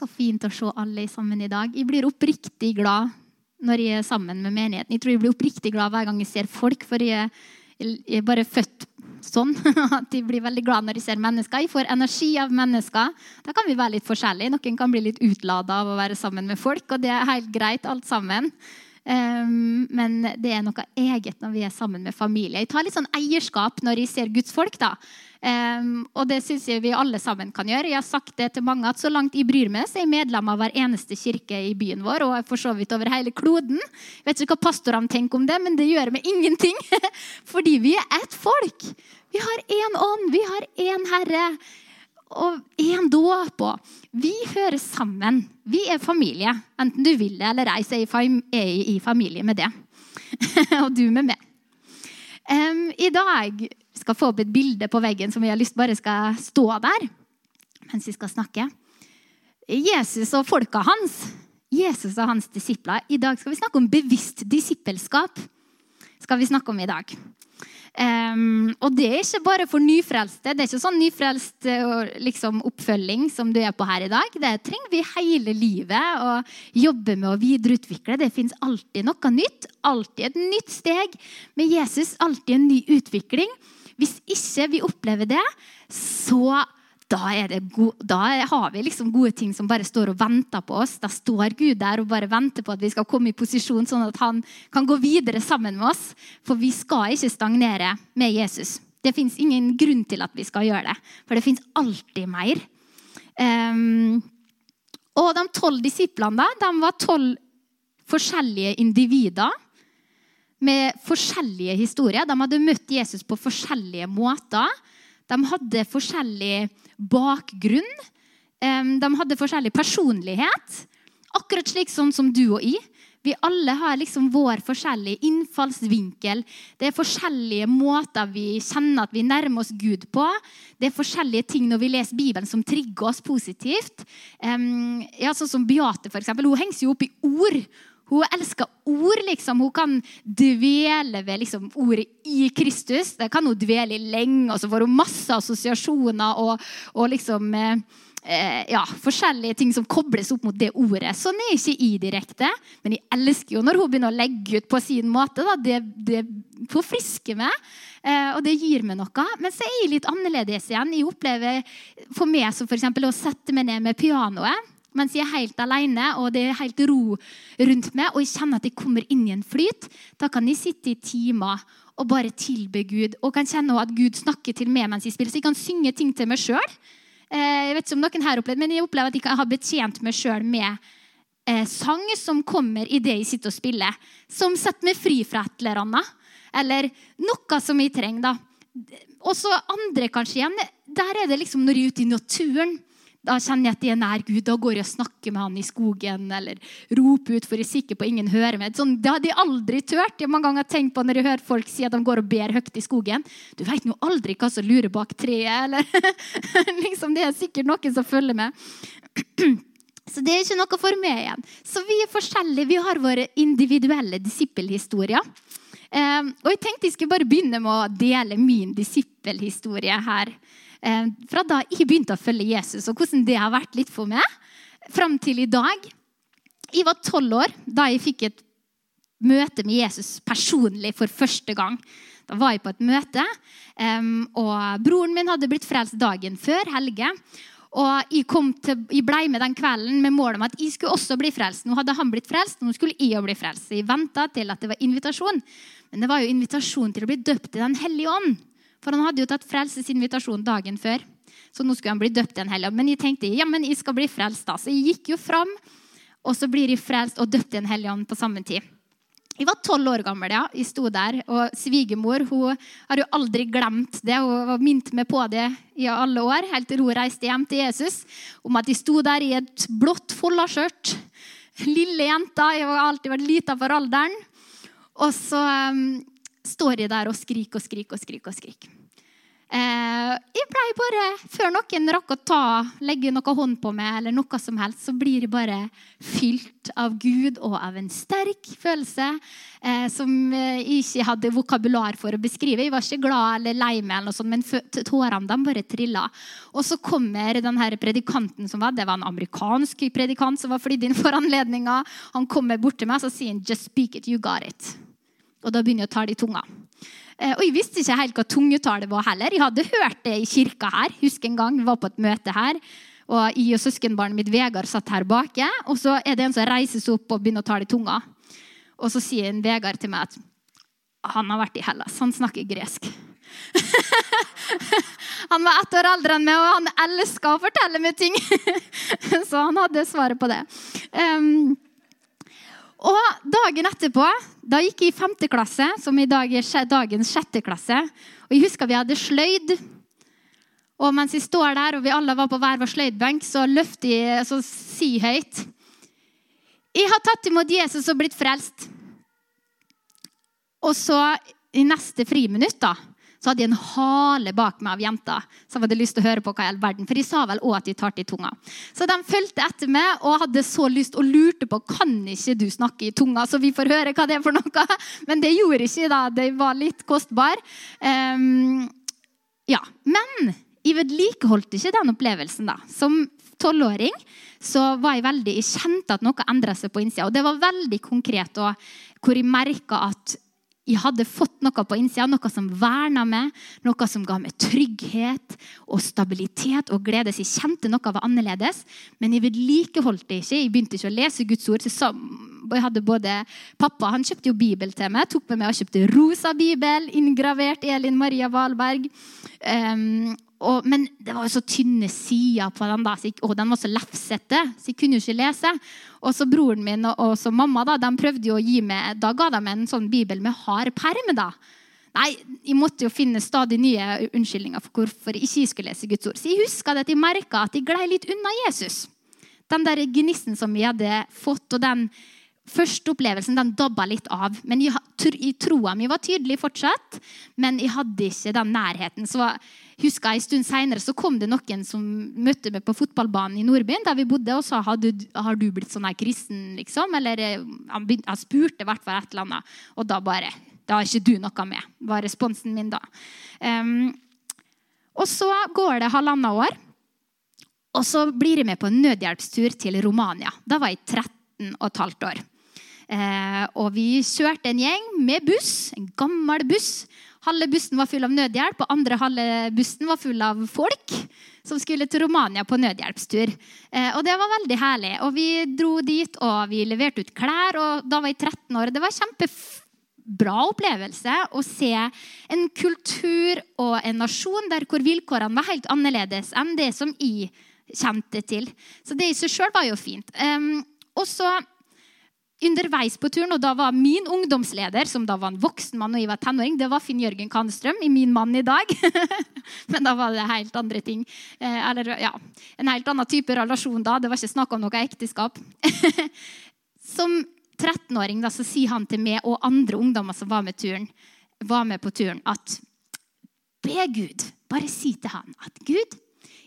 Så fint å se alle sammen i dag. Jeg blir oppriktig glad når jeg er sammen med menigheten. Jeg tror jeg blir oppriktig glad hver gang jeg ser folk, for jeg, jeg er bare født sånn at jeg blir veldig glad når jeg ser mennesker. Jeg får energi av mennesker. Da kan vi være litt forskjellige. Noen kan bli litt utlada av å være sammen med folk, og det er helt greit, alt sammen. Um, men det er noe eget når vi er sammen med familie. Jeg tar litt sånn eierskap når jeg ser Guds folk. da. Um, og det syns jeg vi alle sammen kan gjøre. Jeg har sagt det til mange at Så langt jeg bryr meg, så er jeg medlem av hver eneste kirke i byen vår. Og for så vidt over hele kloden. Jeg vet ikke hva pastorene tenker om det, men det gjør meg ingenting. Fordi vi er ett folk. Vi har én ånd, vi har én Herre og én dåp. Vi hører sammen. Vi er familie. Enten du vil det eller ei, så er jeg i familie med det. og du med meg. Um, I dag skal få opp et bilde på veggen som vi har lyst bare skal stå der mens vi skal snakke. Jesus og folka hans. Jesus og hans disipler. I dag skal vi snakke om bevisst disippelskap. skal vi snakke om i dag. Um, og det er ikke bare for nyfrelste. Det er ikke sånn nyfrelst uh, liksom, oppfølging som du er på her i dag. Det trenger vi hele livet å jobbe med å videreutvikle. Det fins alltid noe nytt. Alltid et nytt steg med Jesus. Alltid en ny utvikling. Hvis ikke vi opplever det, så da, god, da, har vi liksom gode ting som bare står og venter på oss. Da står Gud der og bare venter på at vi skal komme i posisjon, sånn at han kan gå videre sammen med oss. For vi skal ikke stagnere med Jesus. Det fins ingen grunn til at vi skal gjøre det, for det fins alltid mer. Um, og de tolv disiplene da, de var tolv forskjellige individer med forskjellige historier. De hadde møtt Jesus på forskjellige måter. De hadde forskjellig bakgrunn. De hadde forskjellig personlighet. Akkurat slik sånn som du og jeg. Vi alle har liksom vår forskjellige innfallsvinkel. Det er forskjellige måter vi kjenner at vi nærmer oss Gud på. Det er forskjellige ting når vi leser Bibelen som trigger oss positivt. ja, sånn som Beate, for eksempel. Hun henger seg opp i ord. Hun elsker ord. liksom. Hun kan dvele ved liksom, ordet i Kristus. Det kan hun dvele i lenge, og så får hun masse assosiasjoner og, og liksom eh, eh, ja, forskjellige ting som kobles opp mot det ordet. Sånn er ikke jeg direkte, men jeg elsker jo når hun begynner å legge ut på sin måte. Da. Det, det forfrisker meg, eh, og det gir meg noe. Men så er jeg litt annerledes igjen. Jeg opplever for meg som for å sette meg ned med pianoet mens jeg er helt alene og det er helt ro rundt meg, og jeg kjenner at jeg kommer inn i en flyt, da kan jeg sitte i timer og bare tilbe Gud. Og kan kjenne at Gud snakker til meg mens jeg spiller. Så jeg kan synge ting til meg sjøl. Eh, jeg vet ikke om noen her opplevd, men jeg opplever at jeg har betjent meg sjøl med eh, sang som kommer i det jeg sitter og spiller. Som setter meg fri fra et eller annet. Eller noe som jeg trenger. da. Og så andre kanskje igjen. Der er det liksom når jeg er ute i naturen da kjenner jeg at de er nær Gud. Da går jeg og snakker med han i skogen eller roper ut, for jeg er sikker på ingen hører meg. Sånn, det hadde jeg aldri turt. Jeg mange ganger tenkt på når jeg hører folk si at de går og ber høyt i skogen. Du vet jo aldri hva som lurer bak treet. eller liksom, Det er sikkert noen som følger med. Så det er ikke noe for meg igjen. Så vi er forskjellige. Vi har våre individuelle disippelhistorier. Um, og jeg tenkte jeg skulle bare begynne med å dele min disippelhistorie her. Eh, fra da jeg begynte å følge Jesus, og hvordan det har vært litt for meg fram til i dag. Jeg var tolv år da jeg fikk et møte med Jesus personlig for første gang. Da var jeg på et møte, og broren min hadde blitt frelst dagen før Helge. Og jeg, til, jeg, ble med den kvelden med mål om at jeg skulle også bli frelst. Nå hadde han blitt frelst, nå skulle jeg òg bli frelst. Jeg venta til at det var invitasjon. Men det var jo invitasjon til å bli døpt i Den hellige ånd. For han hadde jo tatt frelsesinvitasjon dagen før. Så nå skulle han bli døpt en hellig. Men jeg tenkte ja, men jeg skal bli frelst, da. Så jeg gikk jo fram, og så blir jeg frelst og døpt i en hellig på samme tid. Jeg var tolv år gammel, ja. Jeg sto der, og svigermor hun har jo aldri glemt det. Hun var minnet meg på det i alle år, helt til hun reiste hjem til Jesus, om at jeg sto der i et blått follaskjørt. Lille jenta. Jeg har alltid vært lita for alderen. Og så um, står jeg der og skriker og skriker og skriker. og skriker. Eh, jeg pleier bare, Før noen rakk å ta, legge noe hånd på meg, eller noe som helst, så blir jeg bare fylt av Gud og av en sterk følelse eh, som jeg ikke hadde vokabular for å beskrive. Jeg var ikke glad eller lei meg, eller noe sånt, men tårene de bare trilla. Og så kommer den her predikanten som var, det var en amerikansk predikant som var flydd inn for anledninga. Han kommer bort til meg og sier 'Just speak it, you got it'. Og da begynner jeg å tale i tunga. Eh, og jeg visste ikke helt hva tungetale var heller. Jeg hadde hørt det i kirka her. Husker en gang vi var på et møte her. Og jeg og søskenbarnet mitt Vegard satt her bak. Og så er det en som reiser seg opp og begynner å tale i tunga. Og så sier en Vegard til meg at han har vært i Hellas. Han snakker gresk. han var ett år eldre enn meg, og han elska å fortelle meg ting. så han hadde svaret på det. Um, og dagen etterpå da gikk jeg i femte klasse, som i dag er dagens sjette klasse. Og jeg husker vi hadde sløyd. Og mens jeg står der, og vi alle var på hver vår sløydbenk, så løfter jeg så si høyt Jeg har tatt imot Jesus og blitt frelst. Og så, i neste friminutt, da, så hadde jeg en hale bak meg av jenter som hadde lyst til å høre på hva i all verden. For de sa vel òg at de tar til tunga. Så de fulgte etter meg og hadde så lyst og lurte på kan ikke du snakke i tunga, så vi får høre hva det er for noe. Men det gjorde ikke da. Det var litt kostbar. Um, ja, Men jeg vedlikeholdt ikke den opplevelsen. da. Som tolvåring så var jeg veldig, jeg kjente at noe endra seg på innsida. Og det var veldig konkret, og hvor jeg merka at jeg hadde fått noe på innsida, noe som verna meg, noe som ga meg trygghet og stabilitet og glede. Så jeg kjente noe var annerledes, men jeg vedlikeholdt det ikke. Jeg begynte ikke å lese Guds ord. Så jeg hadde både Pappa han kjøpte jo Bibel til meg, tok med meg og kjøpte rosa bibel, inngravert Elin Maria Valberg. Um, og, men det var jo så tynne sider på den, da, og den var så lefsete, så jeg kunne jo ikke lese. Og så broren min og, og så mamma da, de prøvde jo å gi meg, da ga de meg en sånn bibel med hard perm. da. Nei, Jeg måtte jo finne stadig nye unnskyldninger for hvorfor jeg ikke skulle lese Guds ord. Så jeg huska at jeg merka at jeg glei litt unna Jesus. Den der gnissen som vi hadde fått, og den første opplevelsen den dabba litt av. Men jeg, Troa mi var tydelig fortsatt, men jeg hadde ikke den nærheten. Så husker jeg En stund seinere kom det noen som møtte meg på fotballbanen i Nordbyen, der vi bodde, og sa har du, har du blitt sånn her kristen, liksom? Eller eh, han, begynte, han spurte i hvert fall et eller annet. Og da bare Da har ikke du noe med, var responsen min da. Um, og så går det halvannet år. Og så blir jeg med på en nødhjelpstur til Romania. Da var jeg 13 og et halvt år. Eh, og vi kjørte en gjeng med buss, en gammel buss. Halve bussen var full av nødhjelp, og andre halve bussen var full av folk som skulle til Romania på nødhjelpstur. Eh, og det var veldig herlig. Og vi dro dit, og vi leverte ut klær. og Da var jeg 13 år. Det var en kjempebra opplevelse å se en kultur og en nasjon der hvor vilkårene var helt annerledes enn det som jeg kjente til. Så det i seg sjøl var jo fint. Eh, og så underveis på turen, og da var min ungdomsleder, som da var en voksen mann og jeg var tenåring, det var Finn Jørgen Kanstrøm, min mann i dag. Men da var det helt andre ting. Eh, eller ja, en helt annen type relasjon da. Det var ikke snakk om noe ekteskap. Som 13-åring så sier han til meg og andre ungdommer som var med, turen, var med på turen, at be Gud, bare si til han at Gud,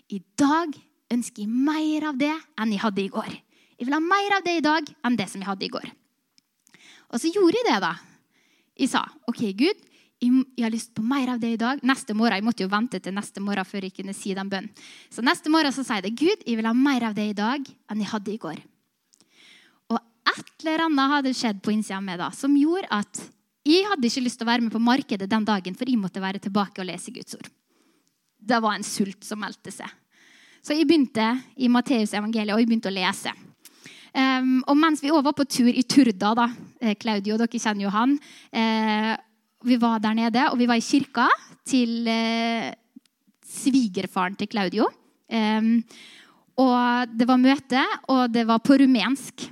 i dag ønsker jeg mer av det enn jeg hadde i går. Jeg vil ha mer av det i dag enn det som jeg hadde i går. Og så gjorde jeg det, da. Jeg sa OK, Gud, jeg har lyst på mer av det i dag. Neste morgen, Jeg måtte jo vente til neste morgen før jeg kunne si den bønnen. Så neste morgen så sier jeg det. Gud, jeg vil ha mer av det i dag enn jeg hadde i går. Og et eller annet hadde skjedd på innsida av meg da, som gjorde at jeg hadde ikke lyst til å være med på markedet den dagen, for jeg måtte være tilbake og lese Guds ord. Det var en sult som meldte seg. Så jeg begynte i Matteus evangeliet og jeg begynte å lese. Um, og mens vi òg var på tur i Turda, da, eh, Claudio, dere kjenner jo han uh, Vi var der nede, og vi var i kirka til uh, svigerfaren til Claudio. Um, og det var møte, og det var på rumensk.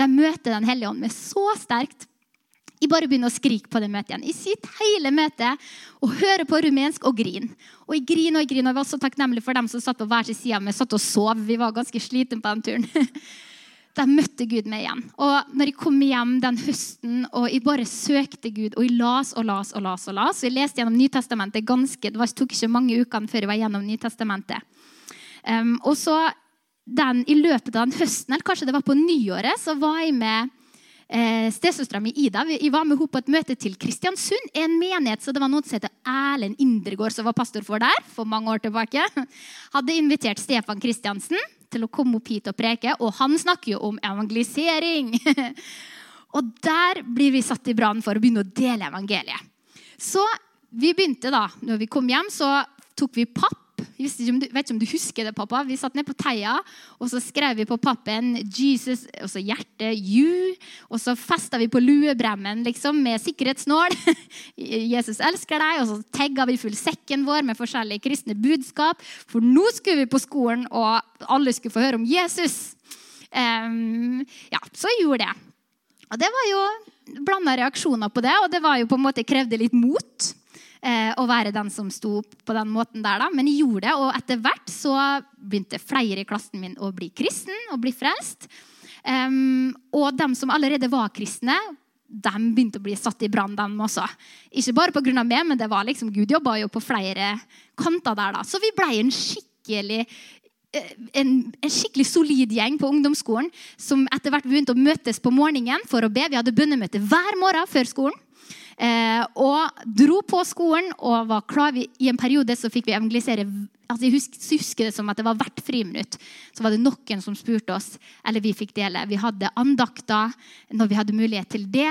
De møter Den hellige ånd med så sterkt. Jeg bare begynner å skrike på det møtet igjen. Jeg sitter hele møtet og hører på rumensk og griner. Og jeg griner og jeg griner. Og jeg var så takknemlig for dem som satt på hver sin side av meg, satt og sov. Vi var ganske slitne på den turen. de møtte Gud meg igjen. Og når jeg kom hjem den høsten og jeg bare søkte Gud, og jeg las og las og las, og las, og jeg leste gjennom Nytestamentet ganske, det tok ikke mange ukene før jeg var gjennom Nytestamentet. Um, og så den, I løpet av den høsten, eller kanskje det var på nyåret, så var jeg med eh, stesøstera mi Ida. Jeg var med henne på et møte til Kristiansund, en menighet. så Det var noen som heter Erlend Indregård, som var pastor for der for mange år tilbake. Hadde invitert Stefan Kristiansen til å komme opp hit og preke, og han snakker jo om evangelisering. og der blir vi satt i brann for å begynne å dele evangeliet. Så vi begynte da, når vi kom hjem, så tok vi papp jeg vet ikke om du husker det, pappa. Vi satt ned på teia, og så skrev vi på pappen 'Jesus', og så hjerte, 'You'. Og så festa vi på luebremmen liksom, med sikkerhetsnål. 'Jesus elsker deg'. Og så tagga vi full sekken vår med forskjellige kristne budskap. For nå skulle vi på skolen, og alle skulle få høre om Jesus. Um, ja, så jeg gjorde det. Og det var jo blanda reaksjoner på det, og det var jo på en måte krevde litt mot eh, å være den som sto opp på den måten der. Da. Men jeg gjorde det, og etter hvert så begynte flere i klassen min å bli kristen og bli frelst. Um, og de som allerede var kristne, de begynte å bli satt i brann, dem også. Ikke bare pga. meg, men det var liksom, Gud jobba jo på flere kanter der. da. Så vi ble en skikkelig eh, en, en, skikkelig solid gjeng på ungdomsskolen som etter hvert begynte å møtes på morgenen for å be. Vi hadde bønnemøte hver morgen før skolen. Eh, og dro på skolen og var klar. I en periode så fikk vi evangelisere altså Jeg husker, det som at det var hvert friminutt. Så var det noen som spurte oss, eller vi fikk dele. Vi hadde andakter når vi hadde mulighet til det.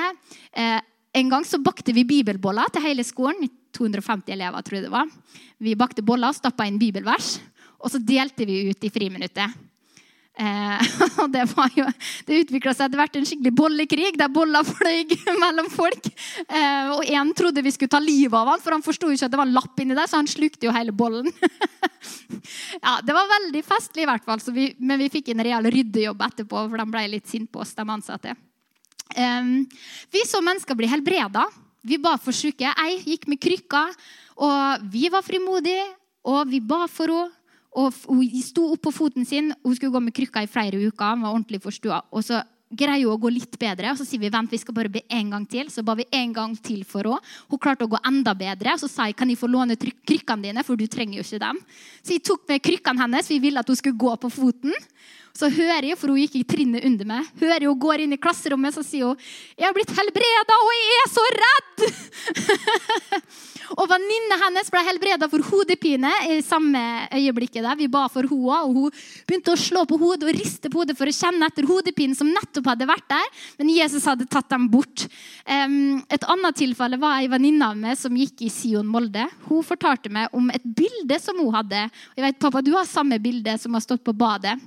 Eh, en gang så bakte vi bibelboller til hele skolen. 250 elever, tror jeg det var. Vi bakte boller og stappa inn bibelvers. Og så delte vi ut i friminuttet. Eh, og det, var jo, det utvikla seg etter hvert en skikkelig bollekrig der boller fløy mellom folk. Eh, og én trodde vi skulle ta livet av han, for han forsto ikke at det var en lapp inni der, så han slukte jo hele bollen. ja, Det var veldig festlig, i hvert fall, vi, men vi fikk en real ryddejobb etterpå, for de ble litt sint på oss, de ansatte. Eh, vi så mennesker bli helbreda. Vi ba for syke. Jeg gikk med krykker, og vi var frimodige, og vi ba for henne. Og hun sto opp på foten sin. Hun skulle gå med krykka i flere uker. Hun var ordentlig forstua. Og så greier hun å gå litt bedre. Og så sier vi vent, vi skal bare be en gang til. Så ba vi en gang til for henne. Hun klarte å gå enda bedre. Og så sa jeg kan jeg få låne krykkene dine, for du trenger jo ikke dem. Så jeg tok med krykkene hennes. Vi ville at hun skulle gå på foten. Så hører jeg, for hun gikk i trinnet under meg, hører hun går inn i klasserommet så sier hun, 'Jeg har blitt helbreda, og jeg er så redd!' Og Venninna hennes ble helbreda for hodepine i samme øyeblikket. der. Vi ba for henne, og Hun begynte å slå på hodet og riste på hodet for å kjenne etter hodepinen som nettopp hadde vært der. Men Jesus hadde tatt dem bort. Et annet tilfelle var ei venninne av meg som gikk i Sion Molde. Hun fortalte meg om et bilde som hun hadde. Jeg vet, pappa, Du har samme bilde som har stått på badet.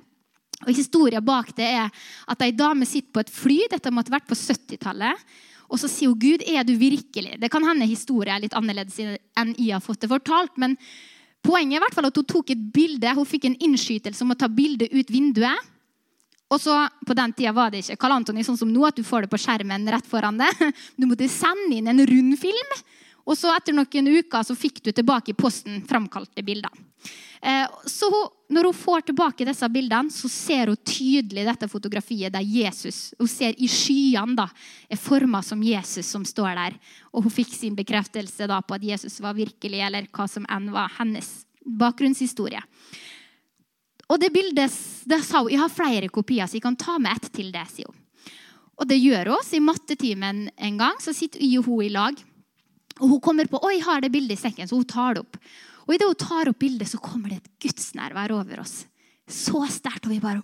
Og Historien bak det er at ei dame sitter på et fly. Dette måtte vært på 70-tallet. Og så sier hun, 'Gud, er du virkelig?' Det kan hende historien er litt annerledes enn jeg har fått det fortalt. Men poenget er hvert fall at hun tok et bilde. Hun fikk en innskytelse om å ta bildet ut vinduet. Og så, På den tida var det ikke Karl Antoni sånn som nå, at du får det på skjermen rett foran deg. Du måtte sende inn en rund film. Og så etter noen uker så fikk du tilbake i posten framkalte bilder. Eh, så når hun får tilbake disse bildene, så ser hun tydelig dette fotografiet der Jesus Hun ser i skyene da, er forma som Jesus som står der. Og hun fikk sin bekreftelse da på at Jesus var virkelig, eller hva som enn var hennes bakgrunnshistorie. Og det bildet det sa hun, Jeg har flere kopier, så jeg kan ta med ett til det. sier hun. Og det gjør hun. I mattetimen en gang så sitter jeg og hun i lag. Og hun kommer på oi, har det bildet i sekken, så hun tar det opp. Og idet hun tar opp bildet, så kommer det et gudsnærvær over oss. Så sterkt. Og vi bare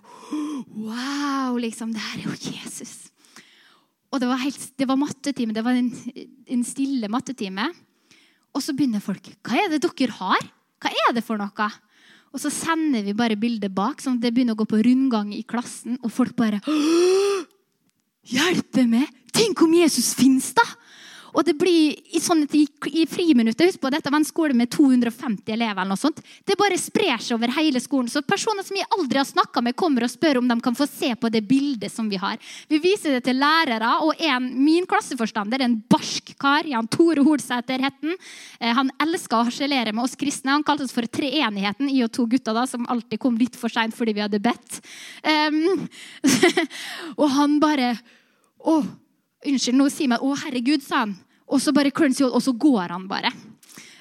Wow! liksom, Det her er jo Jesus. Og det var, helt, det var mattetime. Det var en, en stille mattetime. Og så begynner folk. Hva er det dere har? Hva er det for noe? Og så sender vi bare bildet bak, sånn at det begynner å gå på rundgang i klassen. Og folk bare Hjelpe meg! Tenk om Jesus fins, da! Og det blir i, sånn at i, i friminuttet Husk på dette var en skole med 250 elever. eller noe sånt. Det bare sprer seg over hele skolen. Så personer som jeg aldri har snakka med, kommer og spør om de kan få se på det bildet som vi har. Vi viser det til lærere, og en, min klasseforstander, en barsk kar, Jan Tore Holsæter het han. Eh, elska å harselere med oss kristne. Han kalte oss for treenigheten, i og to gutter da, som alltid kom litt for seint fordi vi hadde bedt. Um, og han bare Å, Unnskyld, nå sier meg 'Å, herregud', sa han. Og så bare og så går han bare.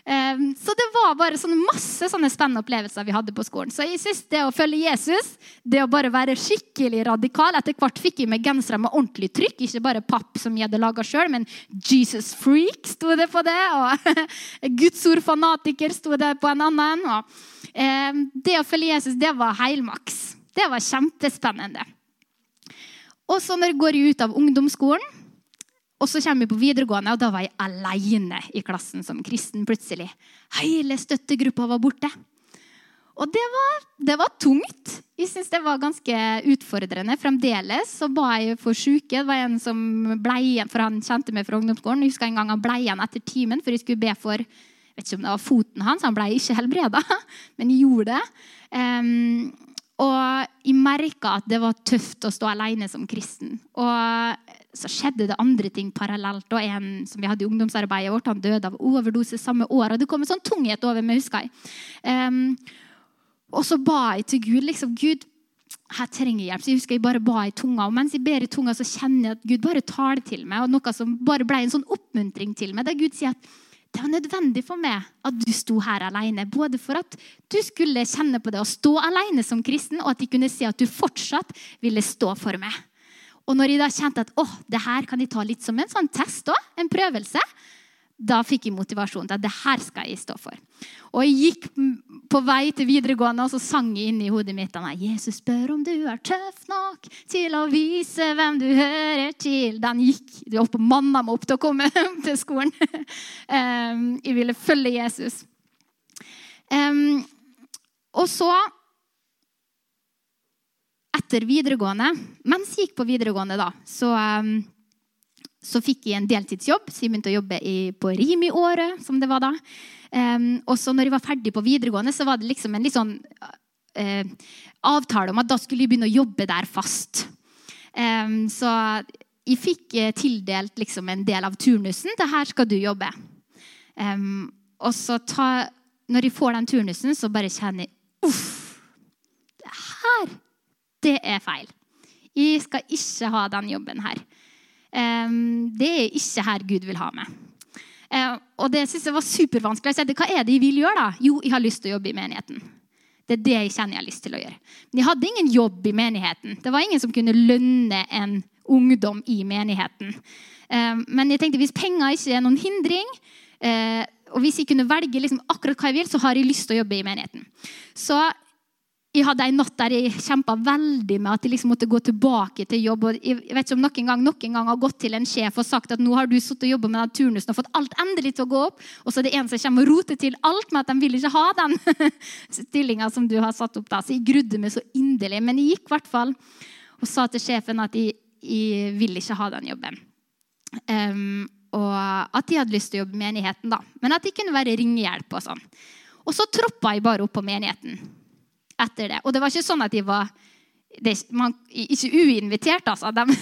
Um, så det var bare sånne masse sånne spennende opplevelser vi hadde på skolen. Så jeg synes det å følge Jesus, det å bare være skikkelig radikal Etter hvert fikk jeg med gensere med ordentlig trykk. Ikke bare papp som jeg hadde laga sjøl, men Jesus freak sto det på det. Og Guds fanatiker sto det på en annen. Og, um, det å følge Jesus, det var heilmaks. Det var kjempespennende. Og så når jeg går ut av ungdomsskolen, og så kommer vi på videregående, og da var jeg alene i klassen som kristen plutselig. Hele støttegruppa var borte. Og det var, det var tungt. Jeg syns det var ganske utfordrende. Fremdeles så ba jeg for syke. Det var en som ble igjen, for han kjente meg fra ungdomsskolen. Jeg husker en gang han ble igjen etter timen, for jeg skulle be for vet ikke om det var foten hans. Han ble ikke helbreda, men jeg gjorde det. Um, og jeg merka at det var tøft å stå alene som kristen. Og så skjedde det andre ting parallelt. Og en som vi hadde i ungdomsarbeidet vårt, han døde av overdose samme år. Og det kom en sånn tunghet over meg, husker jeg. Um, og så ba jeg til Gud. liksom, Gud, her trenger hjelp. Så jeg husker jeg bare ba i tunga. Og mens jeg ber i tunga, så kjenner jeg at Gud bare tar det til meg. Og noe som bare ble en sånn oppmuntring til meg. Der Gud sier at det var nødvendig for meg at du sto her alene. Både for at du skulle kjenne på det å stå alene som kristen, og at de kunne se at du fortsatt ville stå for meg. Og når jeg da kjente at å, det her kan de ta litt som en sånn test òg, en prøvelse, da fikk jeg motivasjon til at det her skal jeg stå for. Og jeg gikk på vei til videregående, og så sang jeg inni hodet mitt denne, Jesus spør om du er tøff nok til å vise hvem du hører til. Den gikk opp og manna meg opp til å komme til skolen. jeg ville følge Jesus. og så etter videregående, mens jeg gikk på videregående, da, så så fikk jeg en deltidsjobb, så jeg begynte å jobbe i, på Rimi-året, som det var da. Um, og så når jeg var ferdig på videregående, så var det liksom en litt sånn uh, avtale om at da skulle jeg begynne å jobbe der fast. Um, så jeg fikk uh, tildelt liksom en del av turnusen. Det her skal du jobbe. Um, og så ta, når jeg får den turnusen, så bare kjenner jeg Uff! Det her, det er feil. Jeg skal ikke ha den jobben her det er ikke her Gud vil ha meg. Og det synes jeg var supervanskelig. Jeg sa, Hva er det jeg vil gjøre? da? Jo, jeg har lyst til å jobbe i menigheten. Det er det jeg kjenner jeg har lyst til å gjøre. Men jeg hadde ingen jobb i menigheten. Det var ingen som kunne lønne en ungdom i menigheten. Men jeg tenkte hvis penger ikke er noen hindring, eh, og hvis jeg kunne velge liksom akkurat hva jeg vil, så har jeg lyst til å jobbe i menigheten. Så jeg hadde en natt der jeg kjempa veldig med at jeg liksom måtte gå tilbake til jobb. og jeg vet ikke om noen gang, noen gang har gått til en sjef og sagt at nå har du sittet og jobba med den turnusen og fått alt endelig til å gå opp, og så er det en som kommer og roter til alt med at de vil ikke ha den stillinga som du har satt opp. da. Så jeg grudde meg så inderlig. Men jeg gikk i hvert fall og sa til sjefen at jeg, jeg vil ikke ha den jobben. Um, og at de hadde lyst til å jobbe i menigheten, da. Men at de kunne være ringehjelp og sånn. Og så troppa jeg bare opp på menigheten etter det. Og det var ikke sånn at de var det, man, ikke uinvitert, altså. De,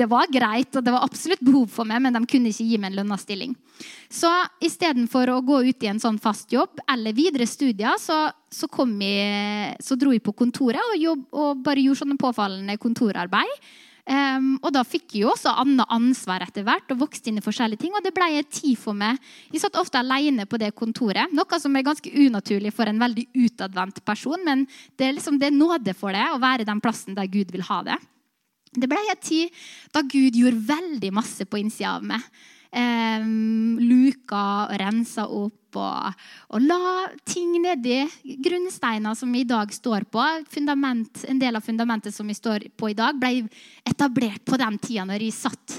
det var greit, og det var absolutt behov for meg, men de kunne ikke gi meg en lønna stilling. Så istedenfor å gå ut i en sånn fast jobb eller videre studier, så, så, jeg, så dro jeg på kontoret og, jobb, og bare gjorde sånne påfallende kontorarbeid. Um, og da fikk jeg jo også annet ansvar etter hvert og vokste inn i forskjellige ting. Og det ble en tid for meg. Jeg satt ofte alene på det kontoret, noe som er ganske unaturlig for en veldig utadvendt person. Men det er liksom det nåde for det å være den plassen der Gud vil ha det. Det ble en tid da Gud gjorde veldig masse på innsida av meg eh, luka og rensa opp og, og la ting nedi grunnsteiner som vi i dag står på. Fundament, en del av fundamentet som vi står på i dag, ble etablert på den tida når jeg satt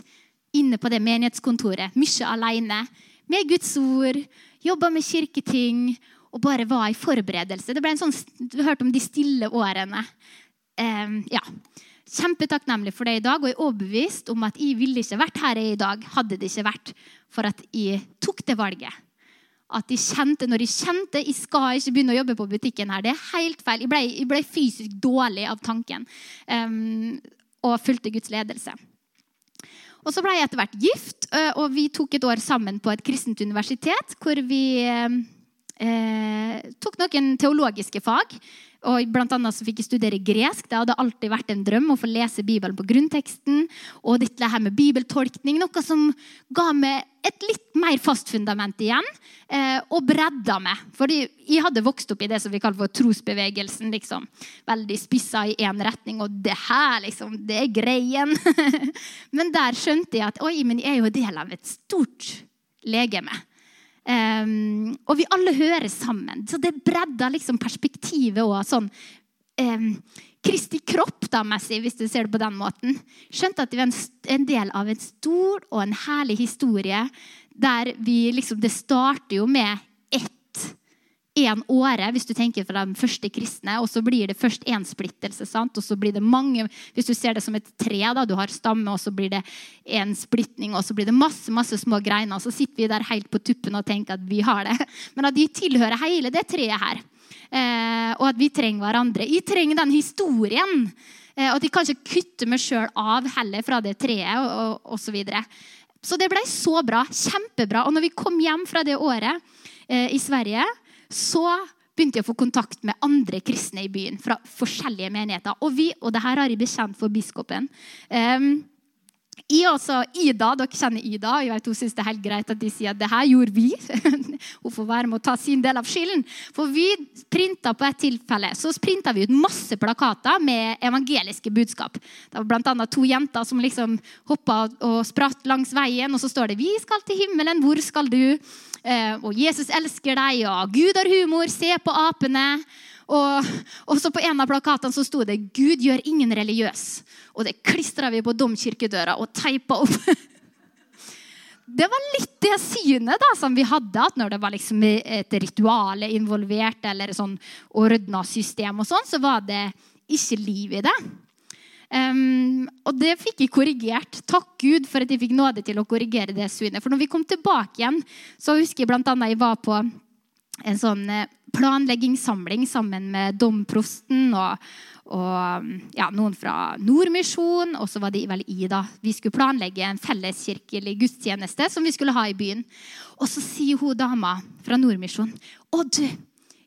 inne på det menighetskontoret, mye alene, med Guds ord, jobba med kirketing og bare var i forberedelse. Det ble en sånn, Du hørte om de stille årene. Eh, ja. Kjempetakknemlig for det i dag, og jeg er overbevist om at jeg ville ikke vært her er i dag hadde det ikke vært for at jeg tok det valget. At jeg kjente, Når jeg kjente jeg skal ikke begynne å jobbe på butikken her, det er helt feil. Jeg ble, jeg ble fysisk dårlig av tanken um, og fulgte Guds ledelse. Og så ble jeg etter hvert gift, og vi tok et år sammen på et kristent universitet hvor vi eh, tok noen teologiske fag. Og blant annet så fikk jeg studere gresk. Det hadde alltid vært en drøm å få lese Bibelen på grunnteksten. Og dette her med bibeltolkning, noe som ga meg et litt mer fast fundament igjen. Eh, og bredda meg. Fordi jeg hadde vokst opp i det som vi kaller for trosbevegelsen. liksom. Veldig spissa i én retning. Og det her, liksom, det er greien. men der skjønte jeg at oi, men jeg er jo del av et stort legeme. Um, og vi alle hører sammen. Så det bredda liksom perspektivet òg. Sånn um, Kristi kropp, da, messig, hvis du ser det på den måten. Skjønte at vi var en del av en stor og en herlig historie der vi liksom Det starter jo med én åre, hvis du tenker fra de første kristne. Og så blir det først én splittelse. sant? Og så blir det mange, Hvis du ser det som et tre, da, du har stamme, og så blir det en splitning, og så blir det masse masse små greiner. Og så sitter vi der helt på tuppen og tenker at vi har det. Men at de tilhører hele det treet her. Eh, og at vi trenger hverandre. Jeg trenger den historien. Eh, og at jeg kanskje kutter meg sjøl av heller fra det treet, og osv. Så, videre. så det ble så bra. Kjempebra. Og når vi kom hjem fra det året eh, i Sverige så begynte jeg å få kontakt med andre kristne i byen. fra forskjellige menigheter. Og, vi, og det her har jeg bekjent for biskopen. Um, i også Ida, Dere kjenner Ida. jeg vet Hun syns det er helt greit at de sier at det her gjorde vi. hun får være med å ta sin del av skylden. For vi printa på et tilfelle så printa vi ut masse plakater med evangeliske budskap. Det var bl.a. to jenter som liksom hoppa og spratt langs veien, og så står det 'Vi skal til himmelen. Hvor skal du?' Eh, og 'Jesus elsker deg', og 'Gud har humor', 'Se på apene'. Og også på en av plakatene så sto det 'Gud gjør ingen religiøs'. Og det klistra vi på domkirkedøra og teipa opp. Det var litt det synet da, som vi hadde, at når det var liksom et ritual involvert, eller sånn ordna system, og sånn, så var det ikke liv i det. Um, og det fikk jeg korrigert. Takk Gud for at jeg fikk nåde til å korrigere det synet. For når vi kom tilbake igjen, så husker jeg annet jeg var på en sånn eh, planleggingssamling sammen med domprosten og, og ja, noen fra Nordmisjon. Og så var de vel i, da. Vi skulle planlegge en felleskirkelig gudstjeneste som vi skulle ha i byen. Og så sier hun dama fra Nordmisjon Å, du,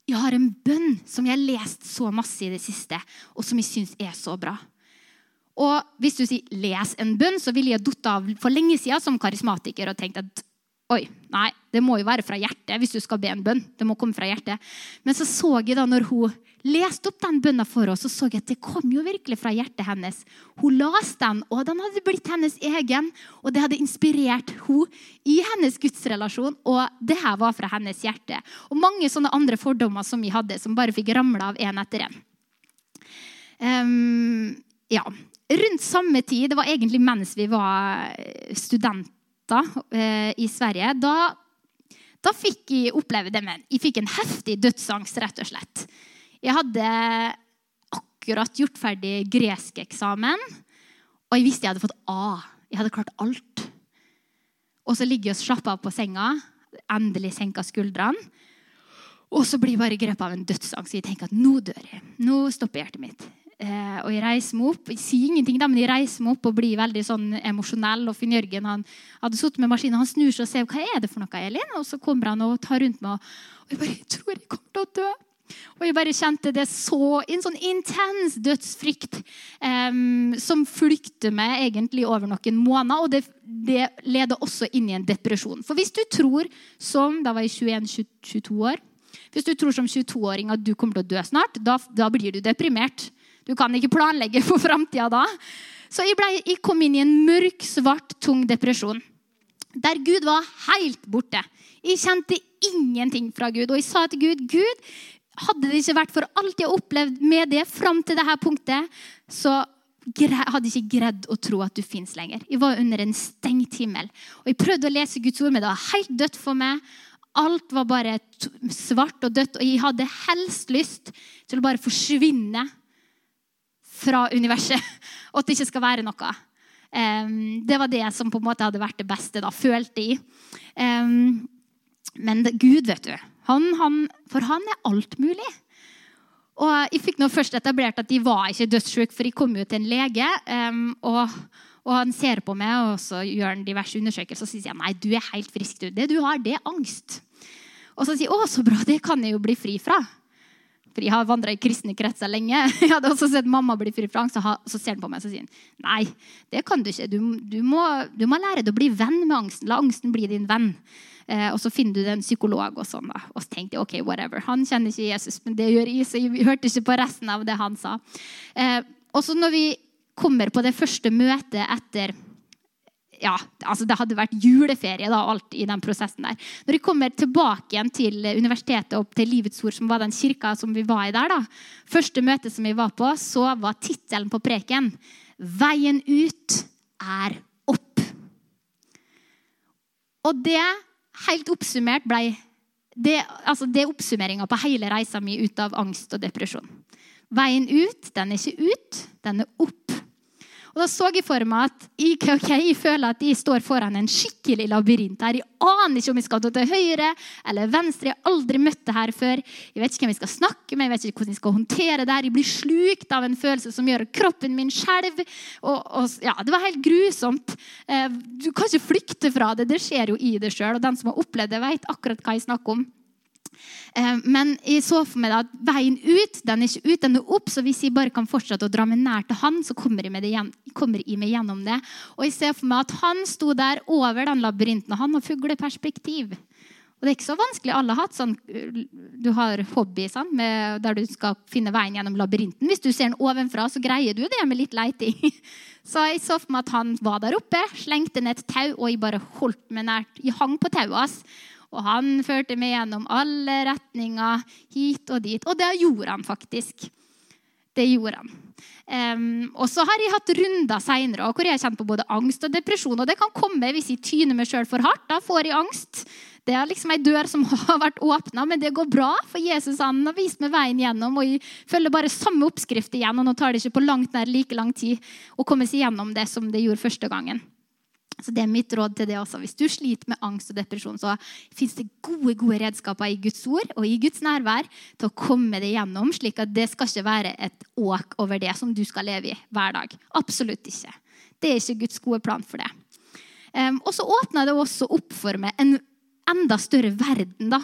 jeg har en bønn som jeg har lest så masse i det siste, og som jeg syns er så bra. Og hvis du sier 'les en bønn', så ville jeg datt av for lenge siden som karismatiker og tenkt at oi, nei, det må jo være fra hjertet hvis du skal be en bønn. Det må komme fra hjertet. Men så så jeg da når hun leste opp den bønna for oss, så så jeg at det kom jo virkelig fra hjertet hennes. Hun leste den, og den hadde blitt hennes egen. Og det hadde inspirert hun i hennes gudsrelasjon, og det her var fra hennes hjerte. Og mange sånne andre fordommer som vi hadde, som bare fikk ramla av én etter én. Um, ja rundt samme tid, det var egentlig mens vi var eh, studenter eh, i Sverige, da, da fikk jeg oppleve det. Men jeg fikk en heftig dødsangst, rett og slett. Jeg hadde akkurat gjort ferdig greskeksamen, og jeg visste jeg hadde fått A. Jeg hadde klart alt. Og så ligger jeg og slapper av på senga, endelig senka skuldrene. Og så blir jeg bare grepet av en dødsangst. Jeg tenker at nå dør jeg. Nå stopper hjertet mitt. Eh, og jeg reiser meg opp. Jeg sier ingenting, da, men jeg reiser meg opp og blir veldig sånn emosjonell. Og Finn Jørgen han hadde sittet med maskinen, han snur seg og ser hva er det for noe, Elin? Og så kommer han og tar rundt meg. Og jeg bare jeg tror jeg kommer til å dø. Og jeg bare kjente det så En sånn intens dødsfrykt um, som flykter meg egentlig over noen måneder. Og det, det, leder også inn i en depresjon. For hvis du tror som Da var jeg 21-22 år. Hvis du tror som 22-åring at du kommer til å dø snart, da, da blir du deprimert. Du kan ikke planlegge for framtida da. Så jeg, ble, jeg, kom inn i en mørk, svart, tung depresjon. Der Gud var helt borte. Jeg kjente ingenting fra Gud. Og jeg sa til Gud Gud, hadde det ikke vært for alt jeg har opplevd med det fram til dette punktet, så hadde jeg ikke greid å tro at du fins lenger. Jeg var under en stengt himmel. Og jeg prøvde å lese Guds ord, men det var helt dødt for meg. Alt var bare svart og dødt, og jeg hadde helst lyst til å bare forsvinne fra universet. Og at det ikke skal være noe. Det var det som på en måte hadde vært det beste, da, følte jeg. Men Gud, vet du, han, han, for han er alt mulig. Og jeg fikk nå først etablert at de var ikke dødssyke, for jeg kom jo til en lege. Og, og, han ser på meg og så gjør han diverse undersøkelser og så sier han, nei, du er helt frisk. Du. Det du har, det er angst. Og så sier jeg å, så bra, det kan jeg jo bli fri fra. For jeg har vandra i kristne kretser lenge. Jeg hadde også sett mamma bli fri fra angst. Og så ser han på meg og sier nei, det kan du ikke. Du, du, må, du, må, lære deg å bli venn med angsten. La angsten bli din venn. Eh, og så finner du deg en psykolog. Og sånn da. Og så tenkte jeg ok, whatever. Han kjenner ikke Jesus, men det gjør jeg, så jeg hørte ikke på resten av det han sa. Eh, og så når vi kommer på det første møtet etter ja, altså Det hadde vært juleferie da, alt i den prosessen der. Når jeg kommer tilbake igjen til universitetet og til Livets Ord, som var den kirka som vi var i der, da, første møte som vi var på, så var tittelen på preken 'Veien ut er opp'. Og det, helt oppsummert, ble det, altså det oppsummeringa på hele reisa mi ut av angst og depresjon. Veien ut, den er ikke ut, den er opp. Og Da så jeg for meg at jeg, okay, jeg føler at jeg står foran en skikkelig labyrint. her. Jeg aner ikke om jeg skal gå til høyre eller venstre. Jeg har aldri møtt det her før. Jeg vet ikke hvem jeg skal snakke med, jeg vet ikke hvordan jeg skal håndtere det. her. Jeg blir slukt av en følelse som gjør kroppen min skjelv. Ja, det var helt grusomt. Eh, du kan ikke flykte fra det. Det skjer jo i deg sjøl. Og den som har opplevd det, vet akkurat hva jeg snakker om. Eh, men jeg så for meg at veien ut den er ikke ut, den er opp. Så hvis jeg bare kan fortsette å dra meg nær til han, så kommer jeg, meg, gjennom det. Og jeg ser for meg at han sto der over den labyrinten, og han har fugleperspektiv. Og det er ikke så vanskelig. Alle har hatt sånn Du har hobby sånn, med, der du skal finne veien gjennom labyrinten. Hvis du ser den ovenfra, så greier du det med litt leiting. Så jeg så for meg at han var der oppe, slengte ned et tau, og jeg bare holdt meg nært. Jeg hang på tauet hans. Og han førte meg gjennom alle retninger, hit og dit. Og det gjorde han faktisk. Det gjorde han. Um, og så har jeg hatt runder seinere hvor jeg har kjent på både angst og depresjon. Og det kan komme hvis jeg tyner meg sjøl for hardt. Da får jeg angst. Det er liksom ei dør som har vært åpna, men det går bra. For Jesus han har vist meg veien gjennom. Og jeg følger bare samme oppskrift igjen. Og nå tar det ikke på langt nær like lang tid å komme seg gjennom det som det gjorde første gangen. Så det er mitt råd til det også. Hvis du sliter med angst og depresjon, så fins det gode gode redskaper i Guds ord og i Guds nærvær til å komme deg gjennom, slik at det skal ikke være et åk over det som du skal leve i hver dag. Absolutt ikke. Det er ikke Guds gode plan for det. Um, og så åpna det også opp for meg en enda større verden da,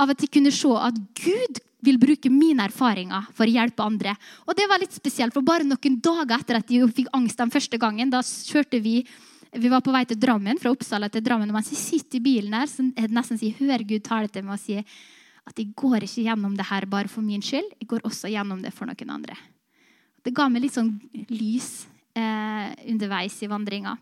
av at jeg kunne se at Gud vil bruke mine erfaringer for å hjelpe andre. Og det var litt spesielt, for bare noen dager etter at jeg fikk angst den første gangen, da kjørte vi vi var på vei til Drammen, fra Oppsala til Drammen. og Mens jeg sitter i bilen her, så det nesten jeg hører Gud tale til meg og si at jeg går ikke gjennom det her bare for min skyld. Jeg går også gjennom det for noen andre. Det ga meg litt sånn lys eh, underveis i vandringa.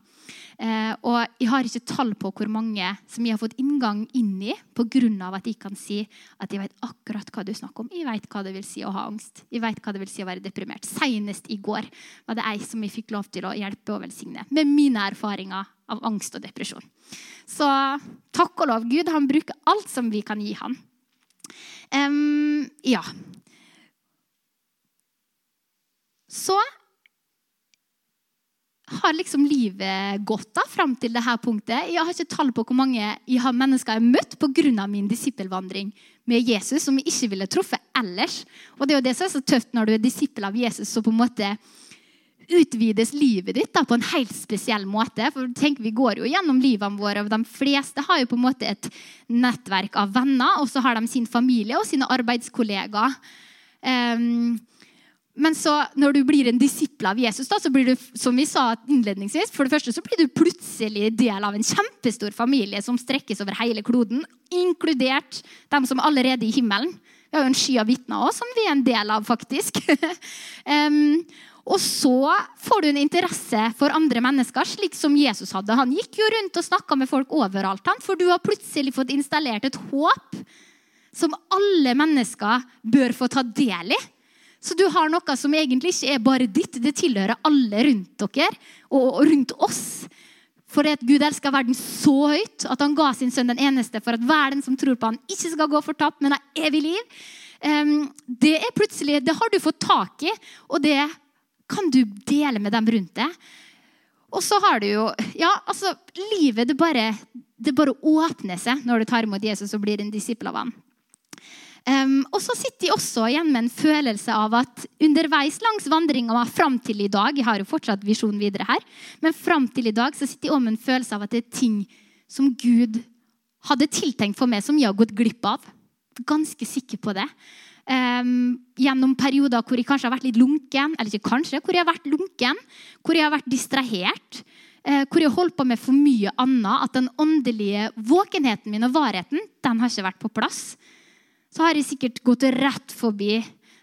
Eh, og jeg har ikke tall på hvor mange som jeg har fått inngang inn i pga. at jeg kan si at jeg vet akkurat hva du snakker om. Jeg vet hva det vil si å ha angst. Jeg vet hva det vil si å være deprimert. Senest i går var det ei som jeg fikk lov til å hjelpe og velsigne med mine erfaringer av angst og depresjon. Så takk og lov Gud, han bruker alt som vi kan gi han. Um, ja. Så har liksom livet gått da, fram til dette punktet? Jeg har ikke tall på hvor mange jeg har mennesker jeg har møtt pga. min disippelvandring med Jesus, som jeg ikke ville truffet ellers. Og det er jo det som er så tøft når du er disippel av Jesus, så på en måte utvides livet ditt da, på en helt spesiell måte. For tenk, Vi går jo gjennom livene våre, og de fleste har jo på en måte et nettverk av venner, og så har de sin familie og sine arbeidskollegaer. Um, men så, når du blir en disippel av Jesus, da, så blir du som vi sa innledningsvis, for det første så blir du plutselig del av en kjempestor familie som strekkes over hele kloden, inkludert dem som allerede er i himmelen. Vi har jo en sky av vitner òg, som vi er en del av, faktisk. um, og så får du en interesse for andre mennesker, slik som Jesus hadde. Han gikk jo rundt og snakka med folk overalt, for du har plutselig fått installert et håp som alle mennesker bør få ta del i. Så du har noe som egentlig ikke er bare ditt. Det tilhører alle rundt dere og rundt oss. For at Gud elsker verden så høyt at han ga sin sønn den eneste for at hver den som tror på han ikke skal gå fortapt, men har evig liv. Det er plutselig, det har du fått tak i, og det kan du dele med dem rundt deg. Og så har du jo Ja, altså, livet det bare, det bare åpner seg når du tar imot Jesus og blir en disippel av ham. Um, og så sitter jeg også igjen med en følelse av at underveis langs vandringa fram til i dag Jeg har jo fortsatt visjon videre her, men fram til i dag så sitter jeg også med en følelse av at det er ting som Gud hadde tiltenkt for meg, som jeg har gått glipp av. Ganske sikker på det. Um, gjennom perioder hvor jeg kanskje har vært litt lunken, eller ikke kanskje, hvor jeg har vært lunken, hvor jeg har vært distrahert, uh, hvor jeg har holdt på med for mye annet. At den åndelige våkenheten min og varheten den har ikke vært på plass. Så har jeg sikkert gått rett forbi.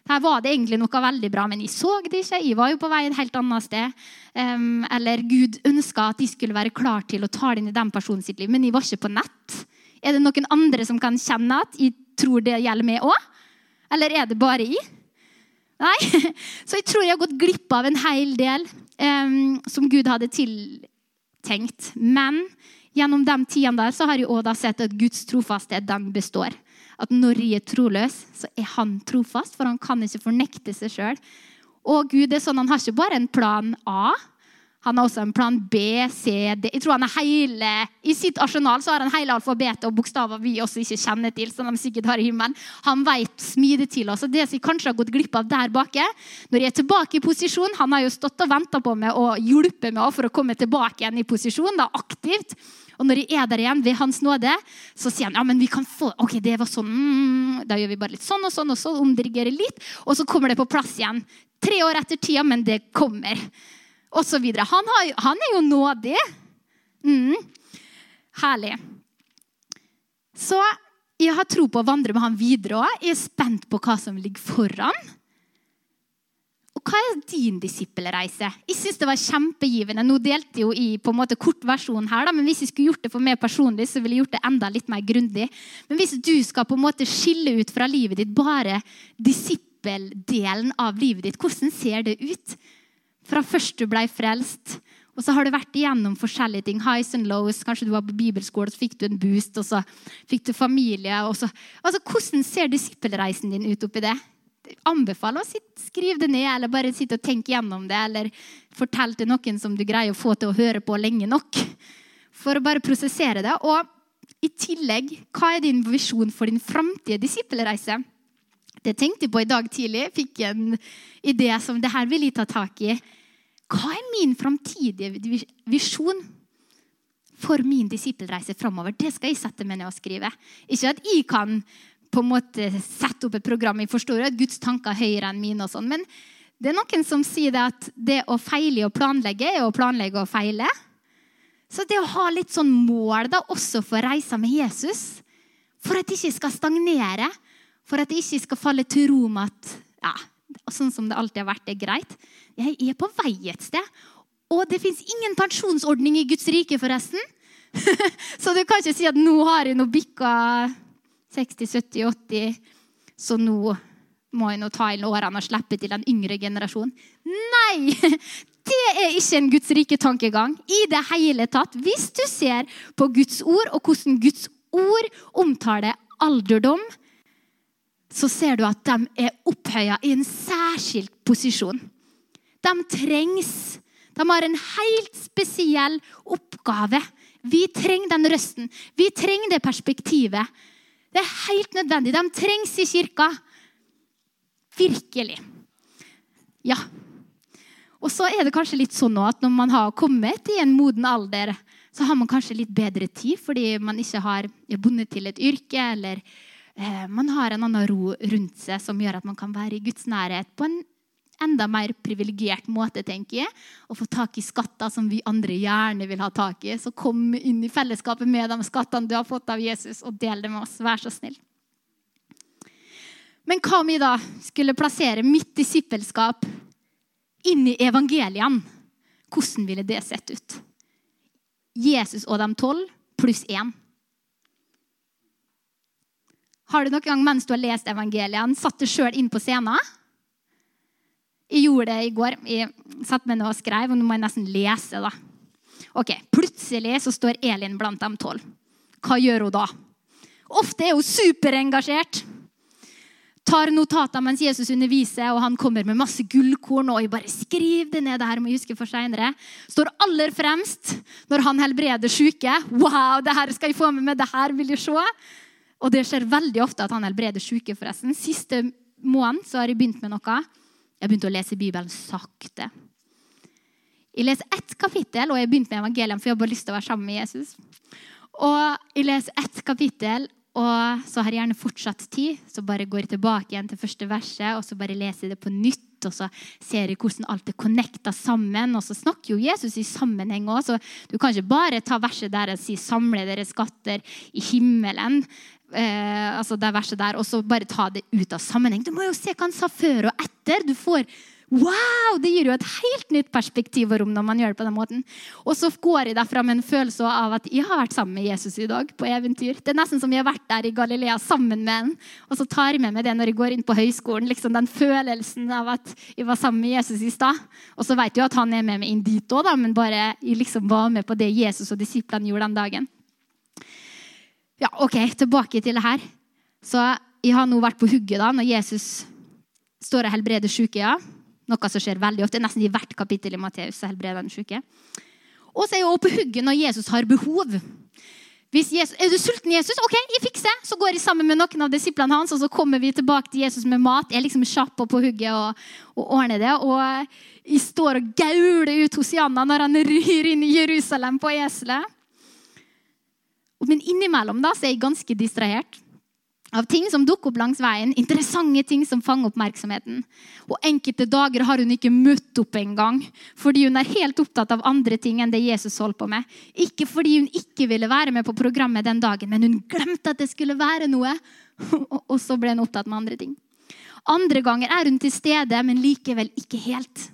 Her var det egentlig noe veldig bra, men jeg så det ikke. Jeg var jo på vei et helt annet sted. Um, eller Gud ønska at de skulle være klar til å ta det inn i den personen sitt liv, men jeg var ikke på nett. Er det noen andre som kan kjenne at jeg tror det gjelder meg òg? Eller er det bare jeg? Nei. Så jeg tror jeg har gått glipp av en hel del um, som Gud hadde tiltenkt. Men gjennom de tidene der så har jeg også sett at Guds trofasthet den består. At når jeg er troløs, så er han trofast, for han kan ikke fornekte seg sjøl. Og Gud det er sånn, han har ikke bare en plan A. Han har også en plan B, C, D. Jeg tror han er hele, I sitt arsenal så har han hele alfabetet og bokstaver vi også ikke kjenner til. som de sikkert har i himmelen. Han vet smide til oss. og Det som jeg kanskje har gått glipp av der bake, når jeg er tilbake i posisjon Han har jo stått og venta på meg og hjulpet meg for å komme tilbake igjen i posisjon. da aktivt. Og når jeg er der igjen ved Hans nåde, så sier han ja, men vi kan få, ok, det var sånn, mm, Da gjør vi bare litt sånn og sånn, og så omdirigerer litt, og så kommer det på plass igjen. Tre år etter tida, men det kommer Og så videre. Han, han er jo nådig. Mm. Herlig. Så jeg har tro på å vandre med han videre òg. Jeg er spent på hva som ligger foran. Og hva er din disippelreise? Jeg synes det var kjempegivende. Nå delte jeg jo i på en måte kort versjon her, da, men hvis jeg skulle gjort det for meg personlig, så ville jeg gjort det enda litt mer grundig. Men hvis du skal på en måte skille ut fra livet ditt bare disippeldelen av livet ditt, hvordan ser det ut? fra først du ble frelst. Og så har du vært igjennom forskjellige ting. Highs and lows. Kanskje du var på bibelskole, så fikk du en boost. Og så fikk du familie. Så. Altså, Hvordan ser disippelreisen din ut oppi det? Jeg anbefaler å skrive det ned, eller bare sitte og tenke gjennom det. Eller fortell til noen som du greier å få til å høre på lenge nok. For å bare prosessere det. Og i tillegg, hva er din visjon for din framtidige disippelreise? Det tenkte jeg på i dag tidlig. Fikk en idé som det her vil jeg ta tak i. Hva er min framtidige visjon for min disippelreise framover? Det skal jeg sette meg ned og skrive. Ikke at jeg kan på en måte sette opp et program. Jeg forstår at Guds tanker er høyere enn mine. og sånn, Men det er noen som sier det at det å feile og planlegge er å planlegge og feile. Så det å ha litt sånn mål da, også for reisa med Jesus, for at jeg ikke skal stagnere, for at jeg ikke skal falle til ro med at ja, sånn som det alltid har vært, det er greit. Jeg er på vei et sted. Og det fins ingen pensjonsordning i Guds rike, forresten. så du kan ikke si at nå har jeg nå bikka 60-70-80, så nå må jeg nå ta inn årene og slippe til den yngre generasjonen. Nei! Det er ikke en Guds rike tankegang i det hele tatt. Hvis du ser på Guds ord, og hvordan Guds ord omtaler alderdom, så ser du at de er opphøya i en særskilt posisjon. De trengs. De har en helt spesiell oppgave. Vi trenger den røsten. Vi trenger det perspektivet. Det er helt nødvendig. De trengs i kirka. Virkelig. Ja. Og så er det kanskje litt sånn at når man har kommet i en moden alder, så har man kanskje litt bedre tid fordi man ikke har bundet til et yrke, eller eh, man har en annen ro rundt seg som gjør at man kan være i Guds nærhet på en enda mer privilegert måte, tenker jeg, å få tak i skatter som vi andre gjerne vil ha tak i. Så kom inn i fellesskapet med de skattene du har fått av Jesus, og del det med oss. Vær så snill. Men hva om vi da skulle plassere mitt disippelskap inn i evangeliene? Hvordan ville det sett ut? Jesus og de tolv pluss én. Har du noen gang mens du har lest evangeliene, satt deg sjøl inn på scenen? Jeg gjorde det i går. Jeg satte meg ned og skrev, og nå må jeg nesten lese. da. Ok, Plutselig så står Elin blant de tolv. Hva gjør hun da? Ofte er hun superengasjert. tar notater mens Jesus underviser, og han kommer med masse gullkorn. og jeg bare skriv det ned, det her må jeg huske for senere. Står aller fremst når han helbreder syke. Wow, det her skal jeg få med meg, det her vil jeg se. Og det skjer veldig ofte at han helbreder syke, forresten. Siste måned så har jeg begynt med noe. Jeg begynte å lese Bibelen sakte. Jeg leser ett kapittel, og jeg begynte med evangeliet, for jeg har bare lyst til å være sammen med Jesus. Og jeg leser ett kapittel, og så har jeg gjerne fortsatt tid. Så bare går jeg tilbake igjen til første verset, og så bare leser jeg det på nytt. Og så ser jeg hvordan alt er connecta sammen. Og så snakker jo Jesus i sammenheng òg, så du kan ikke bare ta verset der og si 'samle dere skatter i himmelen'. Eh, altså det verset der, Og så bare ta det ut av sammenheng. Du må jo se hva han sa før og etter. Du får Wow! Det gir jo et helt nytt perspektiv og rom når man gjør det på den måten. Og så går jeg derfra med en følelse av at jeg har vært sammen med Jesus i dag på eventyr. Det er nesten som jeg har vært der i Galilea sammen med han. Og så tar jeg med meg det når jeg går inn på høyskolen. liksom Den følelsen av at jeg var sammen med Jesus i stad. Og så vet jeg jo at han er med meg inn dit òg, men bare jeg liksom var med på det Jesus og disiplene gjorde den dagen. Ja, ok, Tilbake til det her. Så Jeg har nå vært på hugget da, når Jesus står og helbreder syke. Ja. Noe som skjer veldig ofte. Nesten i hvert kapittel i Matteus helbreder han syke. Og så er jeg også på hugget når Jesus har behov. Jesus, er du sulten, Jesus? Ok, jeg fikser. Så går jeg sammen med noen av disiplene hans, og så kommer vi tilbake til Jesus med mat. Jeg er liksom kjapp på hugget og, og ordner det. Og jeg står og gauler ut Hosianna når han ryr inn i Jerusalem på eselet. Men innimellom da, så er jeg ganske distrahert av ting som dukker opp langs veien. Interessante ting som fanger oppmerksomheten. Og Enkelte dager har hun ikke møtt opp engang fordi hun er helt opptatt av andre ting enn det Jesus holdt på med. Ikke fordi hun ikke ville være med på programmet den dagen, men hun glemte at det skulle være noe. Og så ble hun opptatt med andre ting. Andre ganger er hun til stede, men likevel ikke helt.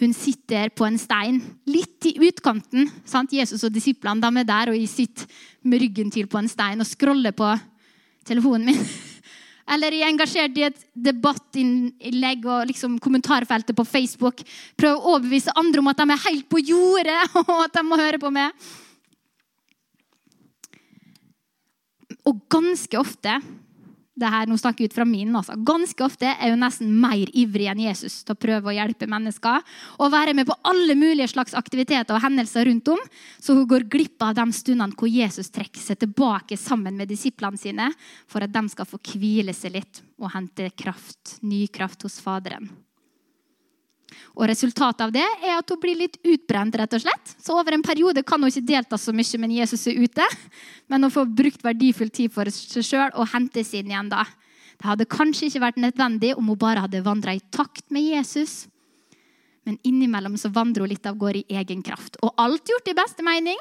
Hun sitter på en stein, litt i utkanten. Sant? Jesus og disiplene de er der, og jeg sitter med ryggen til på en stein og scroller på telefonen min. Eller jeg er engasjert i et debattinnlegg og liksom kommentarfeltet på Facebook. Prøver å overbevise andre om at de er helt på jordet, og at de må høre på meg. Og ganske ofte det her, nå snakker jeg ut fra min, altså. Ganske ofte er hun nesten mer ivrig enn Jesus til å prøve å hjelpe mennesker. Og være med på alle mulige slags aktiviteter og hendelser rundt om. Så hun går glipp av de stundene hvor Jesus trekker seg tilbake sammen med disiplene sine for at de skal få hvile seg litt og hente kraft, ny kraft hos Faderen. Og Resultatet av det er at hun blir litt utbrent. rett og slett. Så over en periode kan hun ikke delta så mye, men Jesus er ute. Men hun får brukt verdifull tid for seg sjøl og hentes inn igjen da. Det hadde kanskje ikke vært nødvendig om hun bare hadde vandra i takt med Jesus. Men innimellom så vandrer hun litt av gårde i egen kraft. Og alt gjort i beste mening.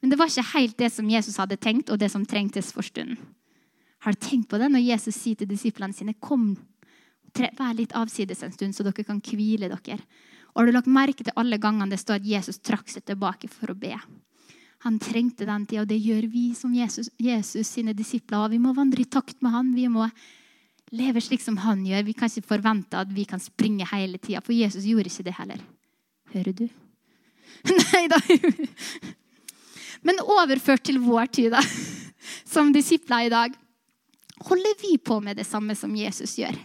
Men det var ikke helt det som Jesus hadde tenkt, og det som trengtes for stunden. Har du tenkt på det når Jesus sier til disiplene sine kom Vær litt avsides en stund, så dere kan hvile dere. Og Har du lagt merke til alle gangene det står at Jesus trakk seg tilbake for å be? Han trengte den tida, og det gjør vi som Jesus, Jesus sine disipler. Vi må vandre i takt med han. Vi må leve slik som han gjør. Vi kan ikke forvente at vi kan springe hele tida, for Jesus gjorde ikke det heller. Hører du? Nei da. Men overført til vår tid, da, som disipler i dag, holder vi på med det samme som Jesus gjør?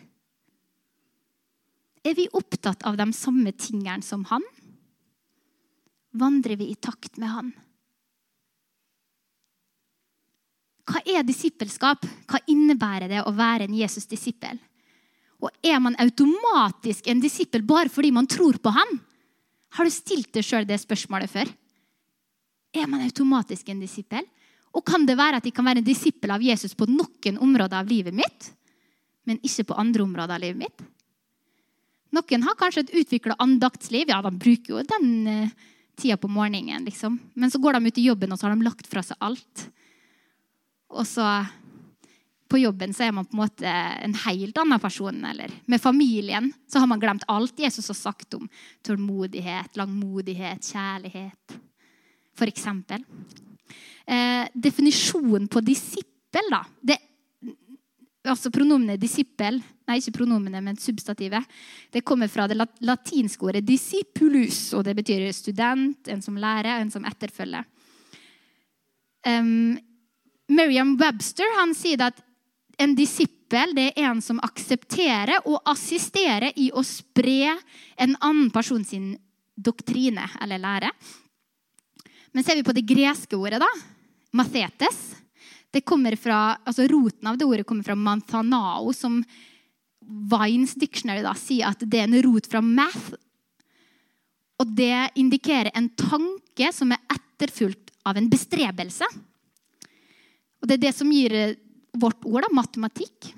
Er vi opptatt av de samme tingene som han? Vandrer vi i takt med han? Hva er disippelskap? Hva innebærer det å være en Jesus-disippel? Og er man automatisk en disippel bare fordi man tror på han? Har du stilt deg sjøl det spørsmålet før? Er man automatisk en disippel? Og kan det være at jeg kan være en disippel av Jesus på noen områder av livet mitt, men ikke på andre områder av livet mitt? Noen har kanskje et utvikla andaktsliv. Ja, de bruker jo den uh, tida på morgenen, liksom. Men så går de ut i jobben, og så har de lagt fra seg alt. Og så på jobben så er man på en måte en helt annen person. Eller med familien så har man glemt alt Jesus har sagt om tålmodighet, langmodighet, kjærlighet, f.eks. Eh, definisjonen på disippel, da, det altså pronomenet disippel Nei, ikke pronomenet, men substativet. Det kommer fra det latinske ordet 'discipulus', og det betyr student, en som lærer, en som etterfølger. Um, Merriam Webster han sier at en disippel det er en som aksepterer og assisterer i å spre en annen person sin doktrine eller lære. Men ser vi på det greske ordet, da, mathetes det kommer fra, altså Roten av det ordet kommer fra manthanao, som Vines Dictionary da, sier at det er en rot fra math. Og det indikerer en tanke som er etterfulgt av en bestrebelse. Og det er det som gir eh, vårt ord, da, matematikk.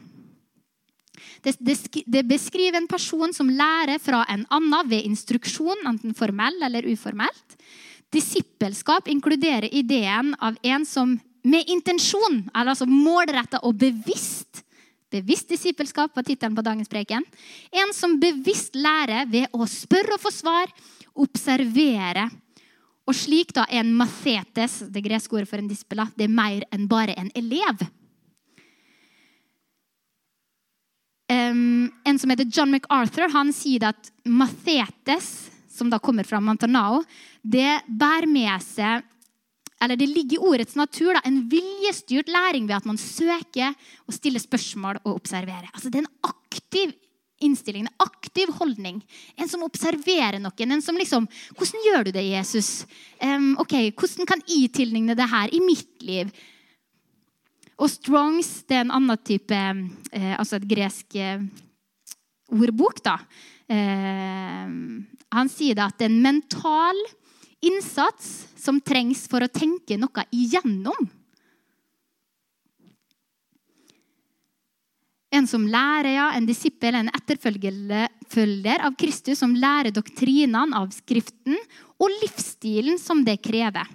Det, det, det, beskriver en person som lærer fra en annen ved instruksjon, enten formell eller uformelt. Disippelskap inkluderer ideen av en som med intensjon, eller altså målretta og bevisst Bevisst disippelskap var tittelen på dagens preken. En som bevisst lærer ved å spørre og få svar, observere. Og slik da er en mathetes, det greske ordet for en dispela, det er mer enn bare en elev. Um, en som heter John MacArthur, han sier at mathetes, som da kommer fra Mantanao, det bærer med seg eller det ligger i ordets natur da, en viljestyrt læring ved at man søker og stiller spørsmål og observerer. Altså, det er en aktiv innstilling, en aktiv holdning. En som observerer noen. En som liksom 'Hvordan gjør du det, Jesus?' Um, ok, 'Hvordan kan jeg tilligne det her i mitt liv?' Og Strongs det er en annen type eh, Altså et gresk eh, ordbok. da. Eh, han sier da at det er en mental innsats som trengs for å tenke noe igjennom. En som lærer, ja, en disippel, en etterfølger av Kristus, som lærer doktrinene av Skriften og livsstilen som det krever.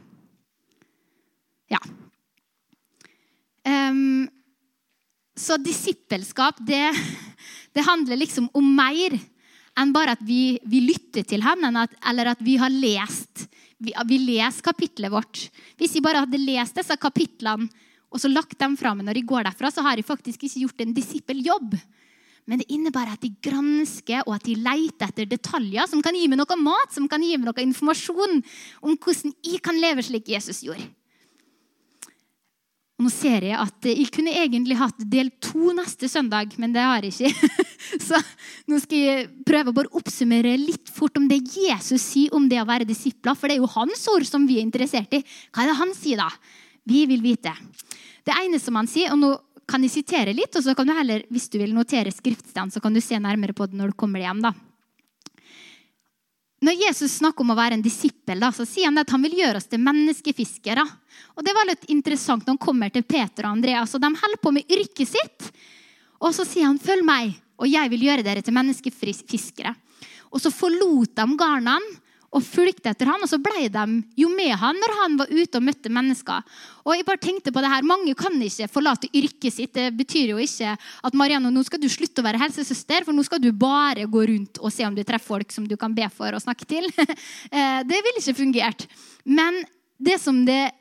Ja. Um, så disippelskap, det, det, handler liksom om mer enn bare at vi, vi lytter til ham, eller at vi har lest. Vi, vi leser kapitlet vårt. Hvis jeg bare hadde lest disse kapitlene og så lagt dem fra meg når jeg går derfra, så har jeg faktisk ikke gjort en disippeljobb. Men det innebærer at de gransker og at de leter etter detaljer som kan gi meg noe mat, som kan gi meg noe informasjon om hvordan jeg kan leve slik Jesus gjorde. Og nå ser jeg at jeg kunne egentlig hatt del to neste søndag, men det har jeg ikke. Så nå skal jeg prøve å bare oppsummere litt fort om det Jesus sier om det å være disipler. For det er jo hans ord som vi er interessert i. Hva er det han sier, da? Vi vil vite. Det ene som han sier, og nå kan jeg sitere litt, og så kan du heller, hvis du vil notere skriftstedene, så kan du se nærmere på det når du kommer hjem. da. Når Jesus snakker om å være en disippel, da, så sier han at han vil gjøre oss til menneskefiskere. Og Det var litt interessant når han kommer til Peter og Andreas. og De holder på med yrket sitt. Og så sier han, 'Følg meg, og jeg vil gjøre dere til menneskefiskere'. Og så forlot de garnene og fulgte etter han, og så ble de jo med han når han var ute og møtte mennesker. Og jeg bare tenkte på det her, Mange kan ikke forlate yrket sitt. Det betyr jo ikke at Marianne, nå skal du slutte å være helsesøster, for nå skal du bare gå rundt og se om du treffer folk som du kan be for og snakke til. Eh, det ville ikke fungert. Men det som det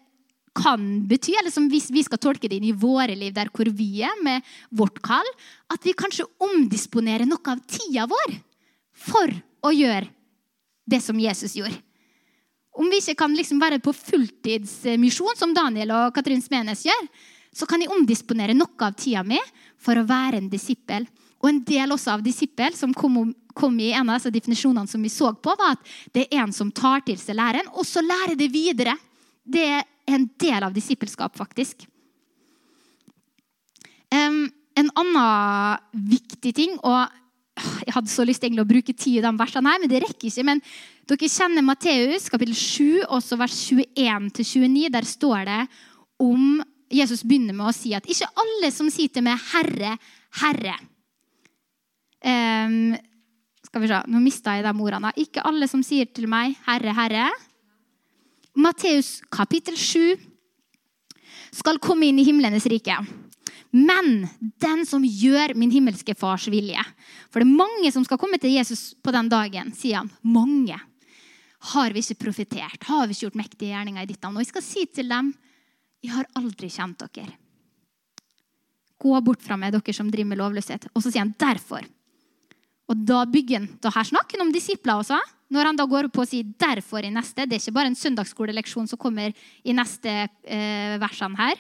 kan bety, eller som hvis vi skal tolke det inn i våre liv, der hvor vi er med vårt kall, at vi kanskje omdisponerer noe av tida vår for å gjøre det som Jesus gjorde. Om vi ikke kan liksom være på fulltidsmisjon, som Daniel og Katrin Smenes gjør, så kan jeg omdisponere noe av tida mi for å være en disippel. Og en del også av disippel som kom, kom, i en av disse definisjonene som vi så på, var at det er en som tar til seg læren, og så lærer det videre. Det er en del av disippelskap, faktisk. Um, en annen viktig ting, og jeg hadde så lyst egentlig å bruke tid i de versene, her, men det rekker ikke. Men dere kjenner Matteus kapittel 7, også vers 21-29. Der står det om Jesus begynner med å si at ikke alle som sier til meg 'Herre, Herre' um, Skal vi se, Nå mista jeg de ordene. Ikke alle som sier til meg 'Herre, Herre'. Matteus kapittel 7 skal komme inn i himlenes rike. Men den som gjør min himmelske fars vilje. For det er mange som skal komme til Jesus på den dagen, sier han. Mange. Har vi ikke profetert? Har vi ikke gjort mektige gjerninger i ditt navn? Og jeg skal si til dem, jeg har aldri kjent dere. Gå bort fra meg, dere som driver med lovløshet. Og så sier han derfor. Og da bygger han, da Her snakker han om disipler også. Når han da går på og sier 'derfor' i neste. Det er ikke bare en søndagsskoleleksjon som kommer i neste eh, versene her.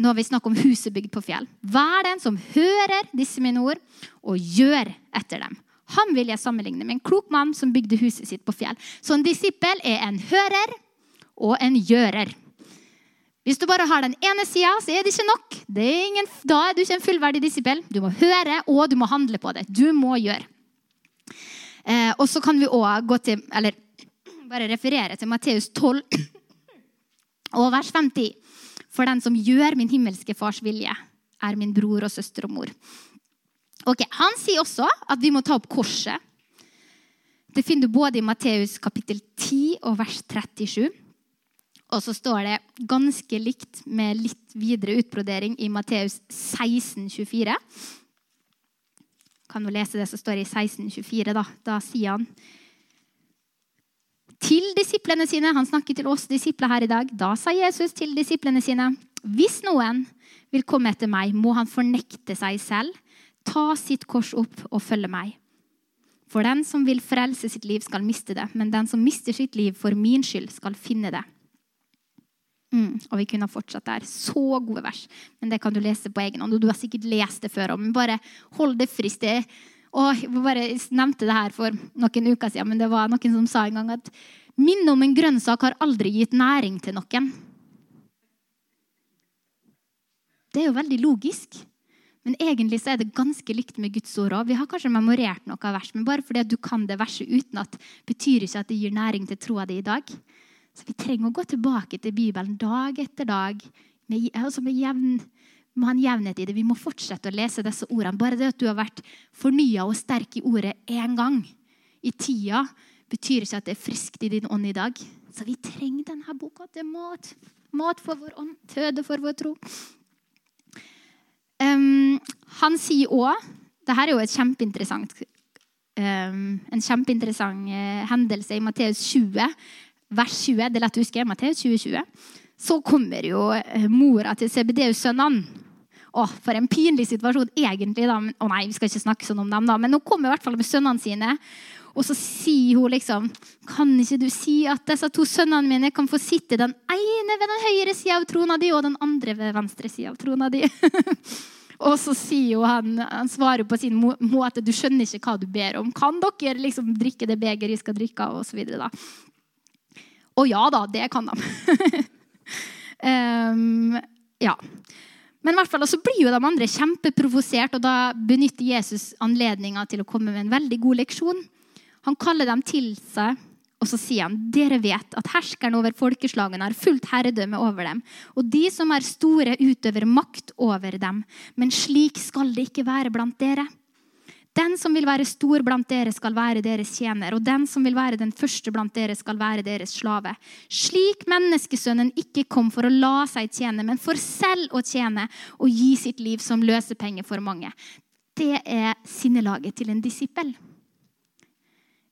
Nå har vi snakket om huset bygd på fjell. Vær den som hører disse mine ord og gjør etter dem. Han vil jeg sammenligne med en klok mann som bygde huset sitt på fjell. Så en disippel er en hører og en gjører. Hvis du bare har den ene sida, så er det ikke nok. Det er ingen, da er du ikke en fullverdig disippel. Du må høre, og du må handle på det. Du må gjøre. Eh, og så kan vi òg gå til Eller bare referere til Matteus 12 og vers 50. For den som gjør min himmelske fars vilje, er min bror og søster og mor. Ok, Han sier også at vi må ta opp korset. Det finner du både i Matteus kapittel 10 og vers 37. Og så står det ganske likt med litt videre utbrodering i Matteus 16, 24. Kan du lese det som står i 16, 24, da? Da sier han til disiplene sine Han snakker til oss disipler her i dag. Da sa Jesus til disiplene sine.: Hvis noen vil komme etter meg, må han fornekte seg selv, ta sitt kors opp og følge meg. For den som vil frelse sitt liv, skal miste det. Men den som mister sitt liv for min skyld, skal finne det. Mm, og vi kunne ha fortsatt der. Så gode vers. Men det kan du lese på egen hånd. Du har sikkert lest det før òg, men bare hold det frist. Og jeg bare nevnte det her for noen uker siden, men det var noen som sa en gang at minnet om en grønnsak har aldri gitt næring til noen. Det er jo veldig logisk. Men egentlig så er det ganske likt med Guds ord òg. Vi har kanskje memorert noe av vers, men bare fordi at du kan det verset utenat, betyr ikke at det gir næring til troa di i dag. Så vi trenger å gå tilbake til Bibelen dag etter dag. Med, altså med jevn, må ha en jevnhet i det. Vi må fortsette å lese disse ordene. Bare det at du har vært fornya og sterk i ordet én gang i tida, betyr ikke at det er friskt i din ånd i dag. Så vi trenger denne boka til mat. Mat for vår ånd, føde for vår tro. Um, han sier òg Dette er jo et kjempeinteressant, um, en kjempeinteressant uh, hendelse i Matteus 20 vers 20. Det er lett å huske. Matteus 2020. Så kommer jo eh, mora til CBDU-sønnene. Å, for en pinlig situasjon egentlig. da. Å nei, vi skal ikke snakke sånn om dem da. Men hun kommer i hvert fall med sønnene sine. Og så sier hun liksom Kan ikke du si at disse to sønnene mine kan få sitte den ene ved den høyre sida av trona di og den andre ved venstre sida av trona di? og så sier han, han svarer på sin måte du skjønner ikke hva du ber om. Kan dere liksom drikke det begeret jeg skal drikke av? Og så videre, da. Og ja da, det kan de. um, ja. Men i hvert fall så blir jo de andre kjempeprovosert, og da benytter Jesus anledninga til å komme med en veldig god leksjon. Han kaller dem til seg, og så sier han dere vet at herskeren over folkeslagene har fullt herredømme over dem, og de som er store, utøver makt over dem. Men slik skal det ikke være blant dere. Den som vil være stor blant dere, skal være deres tjener, og den som vil være den første blant dere, skal være deres slave. Slik menneskesønnen ikke kom for å la seg tjene, men for selv å tjene og gi sitt liv som løsepenge for mange. Det er sinnelaget til en disippel.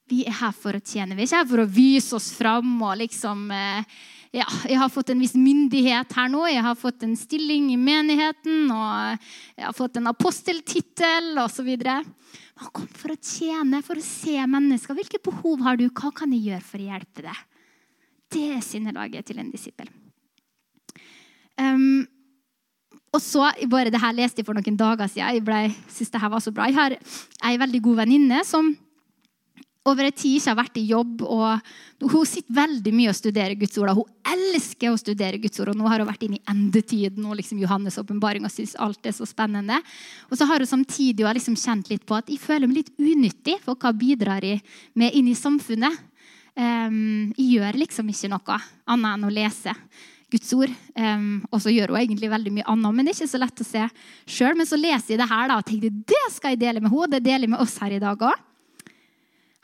Vi er her for å tjene. Vi er ikke her for å vise oss fram og liksom eh, ja, jeg har fått en viss myndighet her nå. Jeg har fått en stilling i menigheten, og jeg har fått en aposteltittel osv. Han kom for å tjene, for å se mennesker. Hvilke behov har du? Hva kan jeg gjøre for å hjelpe deg? Det er sinnelaget til en disippel. Um, og så, bare det her leste jeg for noen dager siden. Jeg ble, synes det her var så bra. Jeg har ei veldig god venninne som over en tid ikke har vært i jobb. og Hun sitter veldig mye og studerer Guds ord. Hun elsker å studere Guds ord. og Nå har hun vært inne i endetiden og liksom Johannes' åpenbaring og syns alt er så spennende. Og så har hun samtidig liksom kjent litt på at jeg føler meg litt unyttig, for hva bidrar jeg med inn i samfunnet? Um, jeg gjør liksom ikke noe annet enn å lese. Guds ord. Um, og så gjør hun egentlig veldig mye annet, men det er ikke så lett å se sjøl. Men så leser jeg det her da, og tenker det skal jeg dele med henne. Det deler jeg med oss her i dag òg.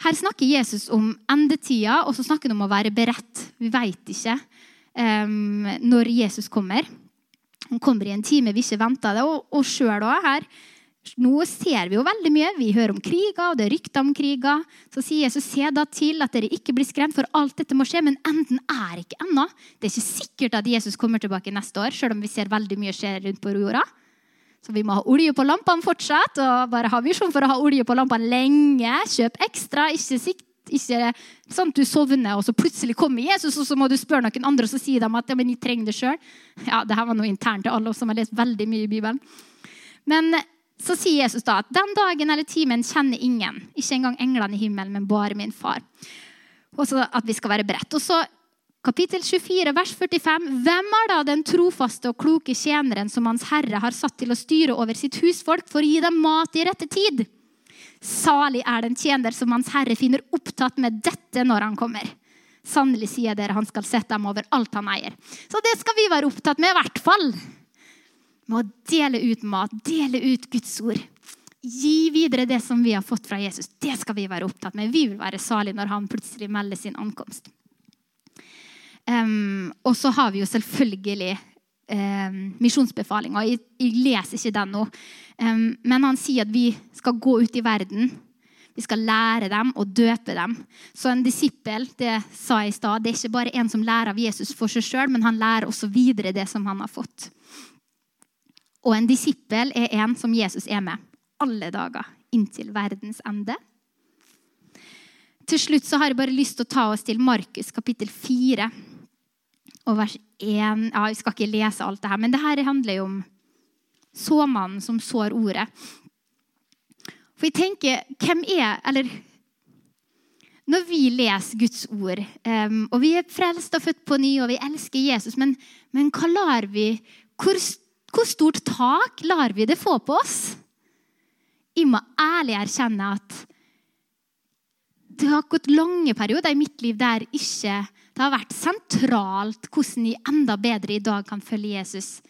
Her snakker Jesus om endetida, og så snakker han om å være beredt. Vi veit ikke um, når Jesus kommer. Han kommer i en time vi ikke venter det. Og, og sjøl òg her Nå ser vi jo veldig mye. Vi hører om kriger, og det er rykter om kriger. Så sier Jesus, se da til at dere ikke blir skremt, for alt dette må skje. Men enden er ikke ennå. Det er ikke sikkert at Jesus kommer tilbake neste år, sjøl om vi ser veldig mye skje rundt på jorda. Så vi må ha olje på lampene fortsatt. og bare ha visjon for å ha olje på lampene lenge. Kjøp ekstra. Ikke Ikke sånn at du sovner, og så plutselig kommer Jesus, og så må du spørre noen andre, og så sier de at ja, men jeg trenger det sjøl. Ja, det her var noe internt til alle oss som har lest veldig mye i Bibelen. Men så sier Jesus da at den dagen eller timen kjenner ingen, ikke engang englene i himmelen, men bare min far. Og så at vi skal være beredt. Og så Kapittel 24, vers 45. Hvem er da den trofaste og kloke tjeneren som Hans Herre har satt til å styre over sitt husfolk for å gi dem mat i rette tid? Salig er den tjener som Hans Herre finner opptatt med dette når han kommer. Sannelig sier dere, han skal sette dem over alt han eier. Så det skal vi være opptatt med, i hvert fall. Med å dele ut mat, dele ut Guds ord. Gi videre det som vi har fått fra Jesus. Det skal vi være opptatt med. Vi vil være salige når han plutselig melder sin ankomst. Um, og så har vi jo selvfølgelig um, misjonsbefalinga. Jeg, jeg, leser ikke den nå. Um, men han sier at vi skal gå ut i verden. Vi skal lære dem og døpe dem. Så en disippel det sa jeg i sted, det er ikke bare en som lærer av Jesus for seg sjøl, men han lærer også videre det som han har fått. Og en disippel er en som Jesus er med alle dager inntil verdens ende. Til slutt så har jeg bare lyst til å ta oss til Markus kapittel 4 og vers 1 ja, Jeg skal ikke lese alt det her, men det her handler jo om såmannen som sår ordet. For jeg tenker, hvem er Eller når vi leser Guds ord, um, og vi er frelst og født på ny, og vi elsker Jesus, men, men hva lar vi hvor, hvor stort tak lar vi det få på oss? Jeg må ærlig erkjenne at det har gått lange perioder i mitt liv der ikke det har vært sentralt hvordan jeg enda bedre i dag kan følge Jesus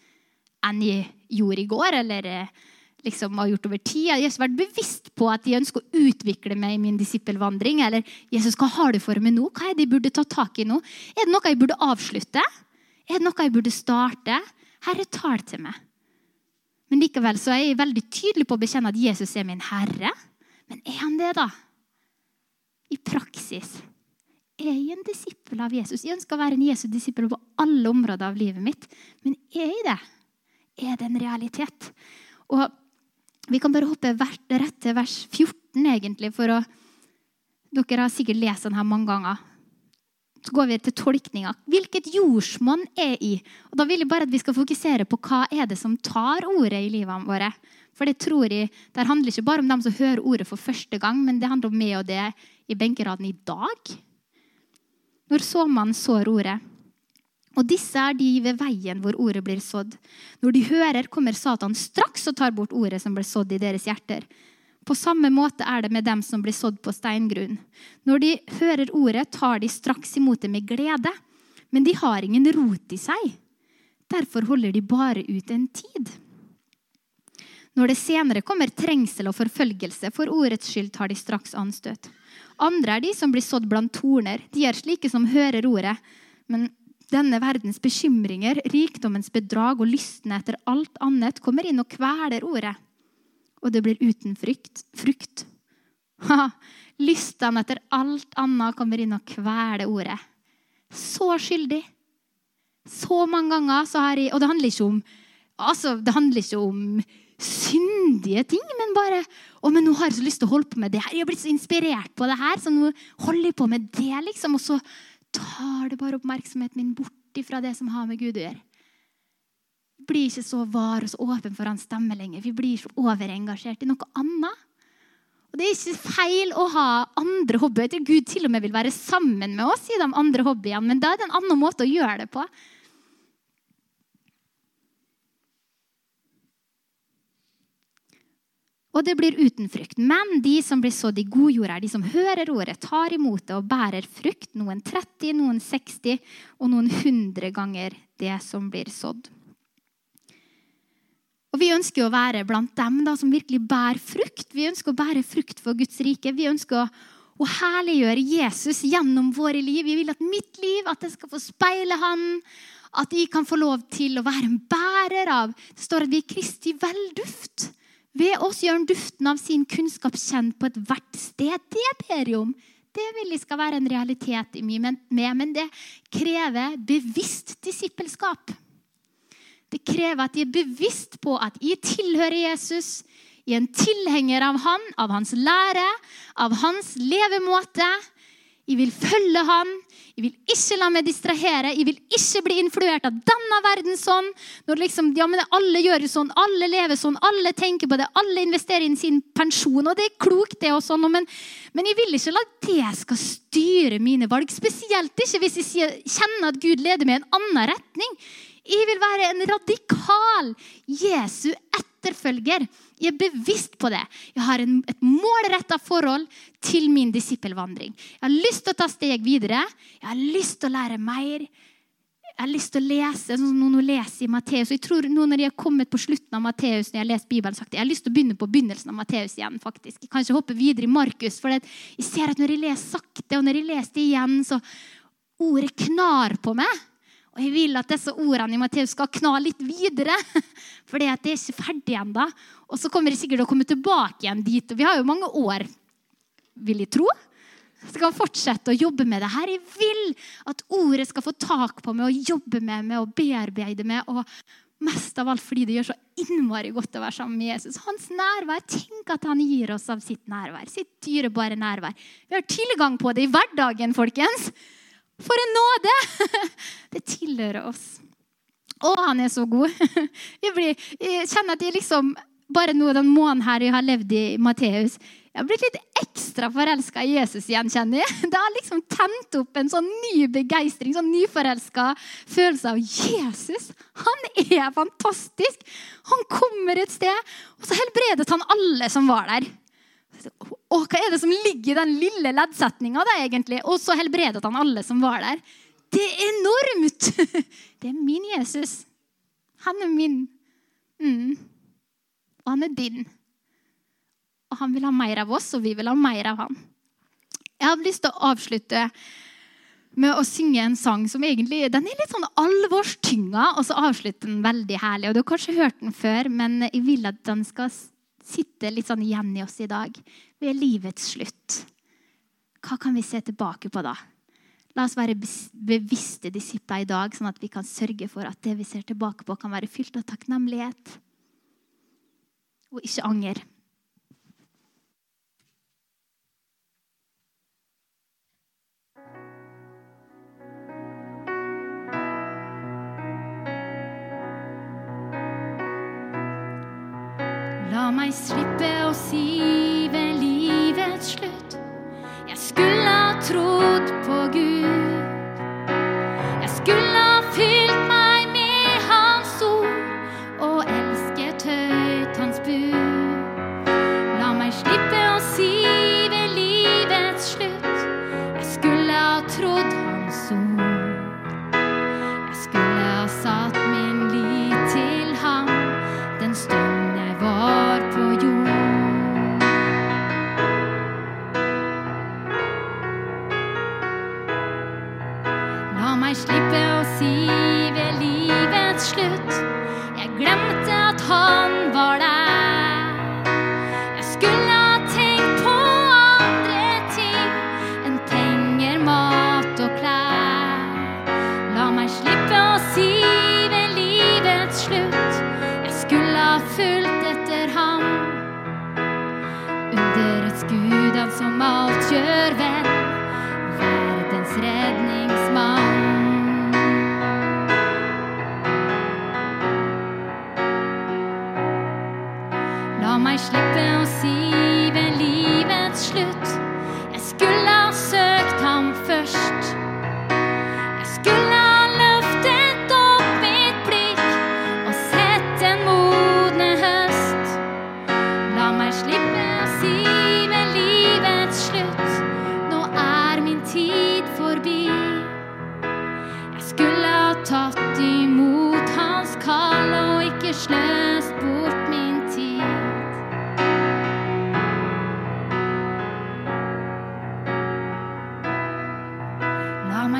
enn jeg gjorde i går. eller eh, liksom har gjort over tid. Jeg har vært bevisst på at jeg ønsker å utvikle meg i min disippelvandring. Eller Jesus, hva har du for meg nå? Hva er det jeg burde ta tak i nå? Er det noe jeg burde avslutte? Er det noe jeg burde starte? Herre, tal til meg. Men likevel så er jeg veldig tydelig på å bekjenne at Jesus er min herre. Men er han det, da? I praksis er jeg en disippel av Jesus. Jeg ønsker å være en Jesu disippel på alle områder av livet mitt. Men er jeg det? Er det en realitet? Og Vi kan bare hoppe rett til vers 14, egentlig. for å, Dere har sikkert lest den her mange ganger. Så går vi til tolkninga. Hvilket jordsmonn er i? Og Da vil jeg bare at vi skal fokusere på hva er det som tar ordet i livet våre. For det tror jeg, det handler ikke bare om dem som hører ordet for første gang, men det handler om meg og det i benkeraden i dag når såmannen sår ordet. Og disse er de ved veien hvor ordet blir sådd. Når de hører, kommer Satan straks og tar bort ordet som ble sådd i deres hjerter. På samme måte er det med dem som blir sådd på steingrunn. Når de hører ordet, tar de straks imot det med glede. Men de har ingen rot i seg. Derfor holder de bare ut en tid. Når det senere kommer trengsel og forfølgelse for ordets skyld, tar de straks anstøt. Andre er de som blir sådd blant torner. De er slike som hører ordet. Men denne verdens bekymringer, rikdommens bedrag og lystne etter alt annet kommer inn og kveler ordet. Og det blir uten frykt. frukt. Ha, lystene etter alt annet kommer inn og kveler ordet. Så skyldig. Så mange ganger så har jeg Og det handler ikke om, altså, det handler ikke om syndige ting, men bare å, men nå har jeg så lyst til å holde på med det her. Jeg har blitt så inspirert på det her, så nå holder jeg på med det. liksom, Og så tar det bare oppmerksomheten min bort fra det som har med Gud å gjøre. Vi blir ikke så var og så åpen for hans stemme lenger. Vi blir så overengasjert i noe annet. Og Det er ikke feil å ha andre hobbyer. Gud til og med vil være sammen med oss i de andre hobbyene, men da er det en annen måte å gjøre det på. Og det blir uten frukt. Men de som blir sådd i god jord, er de som hører ordet, tar imot det og bærer frukt. Noen 30, noen 60 og noen 100 ganger det som blir sådd. Og Vi ønsker å være blant dem da, som virkelig bærer frukt. Vi ønsker å bære frukt for Guds rike. Vi ønsker å, å herliggjøre Jesus gjennom våre liv. Vi vil at mitt liv at det skal få speile Han. At jeg kan få lov til å være en bærer av Det står at vi er Kristi velduft. Ved oss gjør han duften av sin kunnskap kjent på ethvert sted. Det ber jeg om. Det vil jeg skal være en realitet i meg, men det krever bevisst disippelskap. Det krever at jeg er bevisst på at jeg tilhører Jesus, jeg er en tilhenger av han, av hans lære, av hans levemåte. Jeg vil følge han. Jeg vil ikke la meg distrahere. Jeg vil ikke bli influert av denne verden sånn. Når liksom, ja, men Alle gjør jo sånn, alle lever sånn, alle tenker på det, alle investerer inn sin pensjon. Og det er klokt, det. og sånn, men, men jeg vil ikke la det skal styre mine valg. Spesielt ikke hvis jeg kjenner at Gud leder meg i en annen retning. Jeg vil være en radikal Jesu etterfølger. Jeg er bevisst på det. Jeg har en, et målretta forhold til min disippelvandring. Jeg har lyst til å ta steg videre. Jeg har lyst til å lære mer. Jeg har lyst til å lese sånn som noen leser i Matteus. Jeg tror nå når jeg har kommet på slutten av Matteus, når jeg har lest Bibelen, sagt, jeg har lyst til å begynne på begynnelsen av Matteus igjen. faktisk. Jeg kan ikke hoppe videre i Markus. For jeg ser at når jeg leser sakte, og når jeg leser det igjen, så ordet knar på meg. Og jeg vil at disse ordene i Matteus skal kna litt videre. For det er ikke ferdig ennå. Og så kommer jeg sikkert å komme tilbake igjen dit. Og vi har jo mange år, vil jeg tro. Skal fortsette å jobbe med det her. Jeg vil at ordet skal få tak på meg og jobbe med meg og bearbeide meg. Og mest av alt fordi det gjør så innmari godt å være sammen med Jesus. Hans nærvær. Tenk at han gir oss av sitt nærvær. Sitt dyrebare nærvær. Vi har tilgang på det i hverdagen, folkens. For en nåde! Det tilhører oss. Å, han er så god. Jeg, blir, jeg kjenner at jeg liksom bare nå den måneden her jeg har levd i Matteus, jeg har blitt litt ekstra forelska i Jesus igjen, kjenner jeg. Det har liksom tent opp en sånn ny begeistring, sånn nyforelska følelse av Jesus. Han er fantastisk! Han kommer et sted, og så helbredet han alle som var der. Og hva er det som ligger i den lille leddsetninga, egentlig? Og så helbredet han alle som var der. Det er enormt! Det er min Jesus. Han er min. Mm. Og han er din. Og han vil ha mer av oss, og vi vil ha mer av han. Jeg har lyst til å avslutte med å synge en sang som egentlig den er litt sånn alvorstynga, og så avslutter den veldig herlig. Og Du har kanskje hørt den før, men jeg vil at den skal sitter litt sånn igjen i oss i dag. Ved livets slutt. Hva kan vi se tilbake på da? La oss være bevisste disipler i dag, sånn at vi kan sørge for at det vi ser tilbake på, kan være fylt av takknemlighet og ikke anger. Meg slippe å si ved livets slutt. Jeg skulle ha trodd på Gud.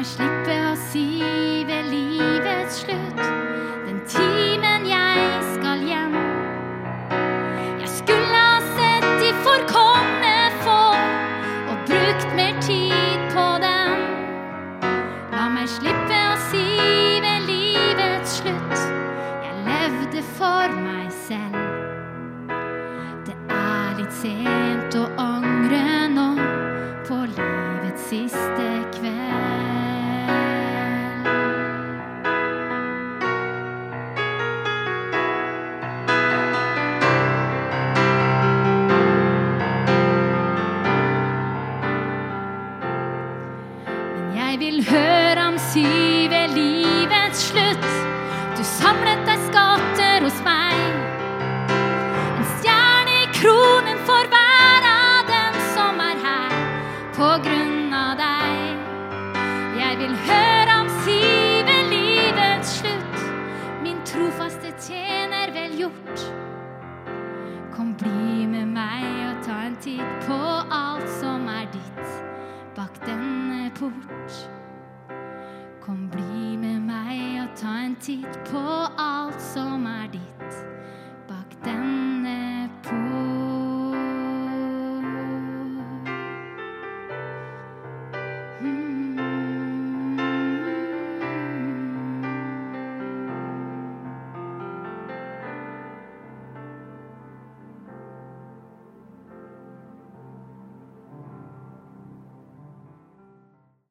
La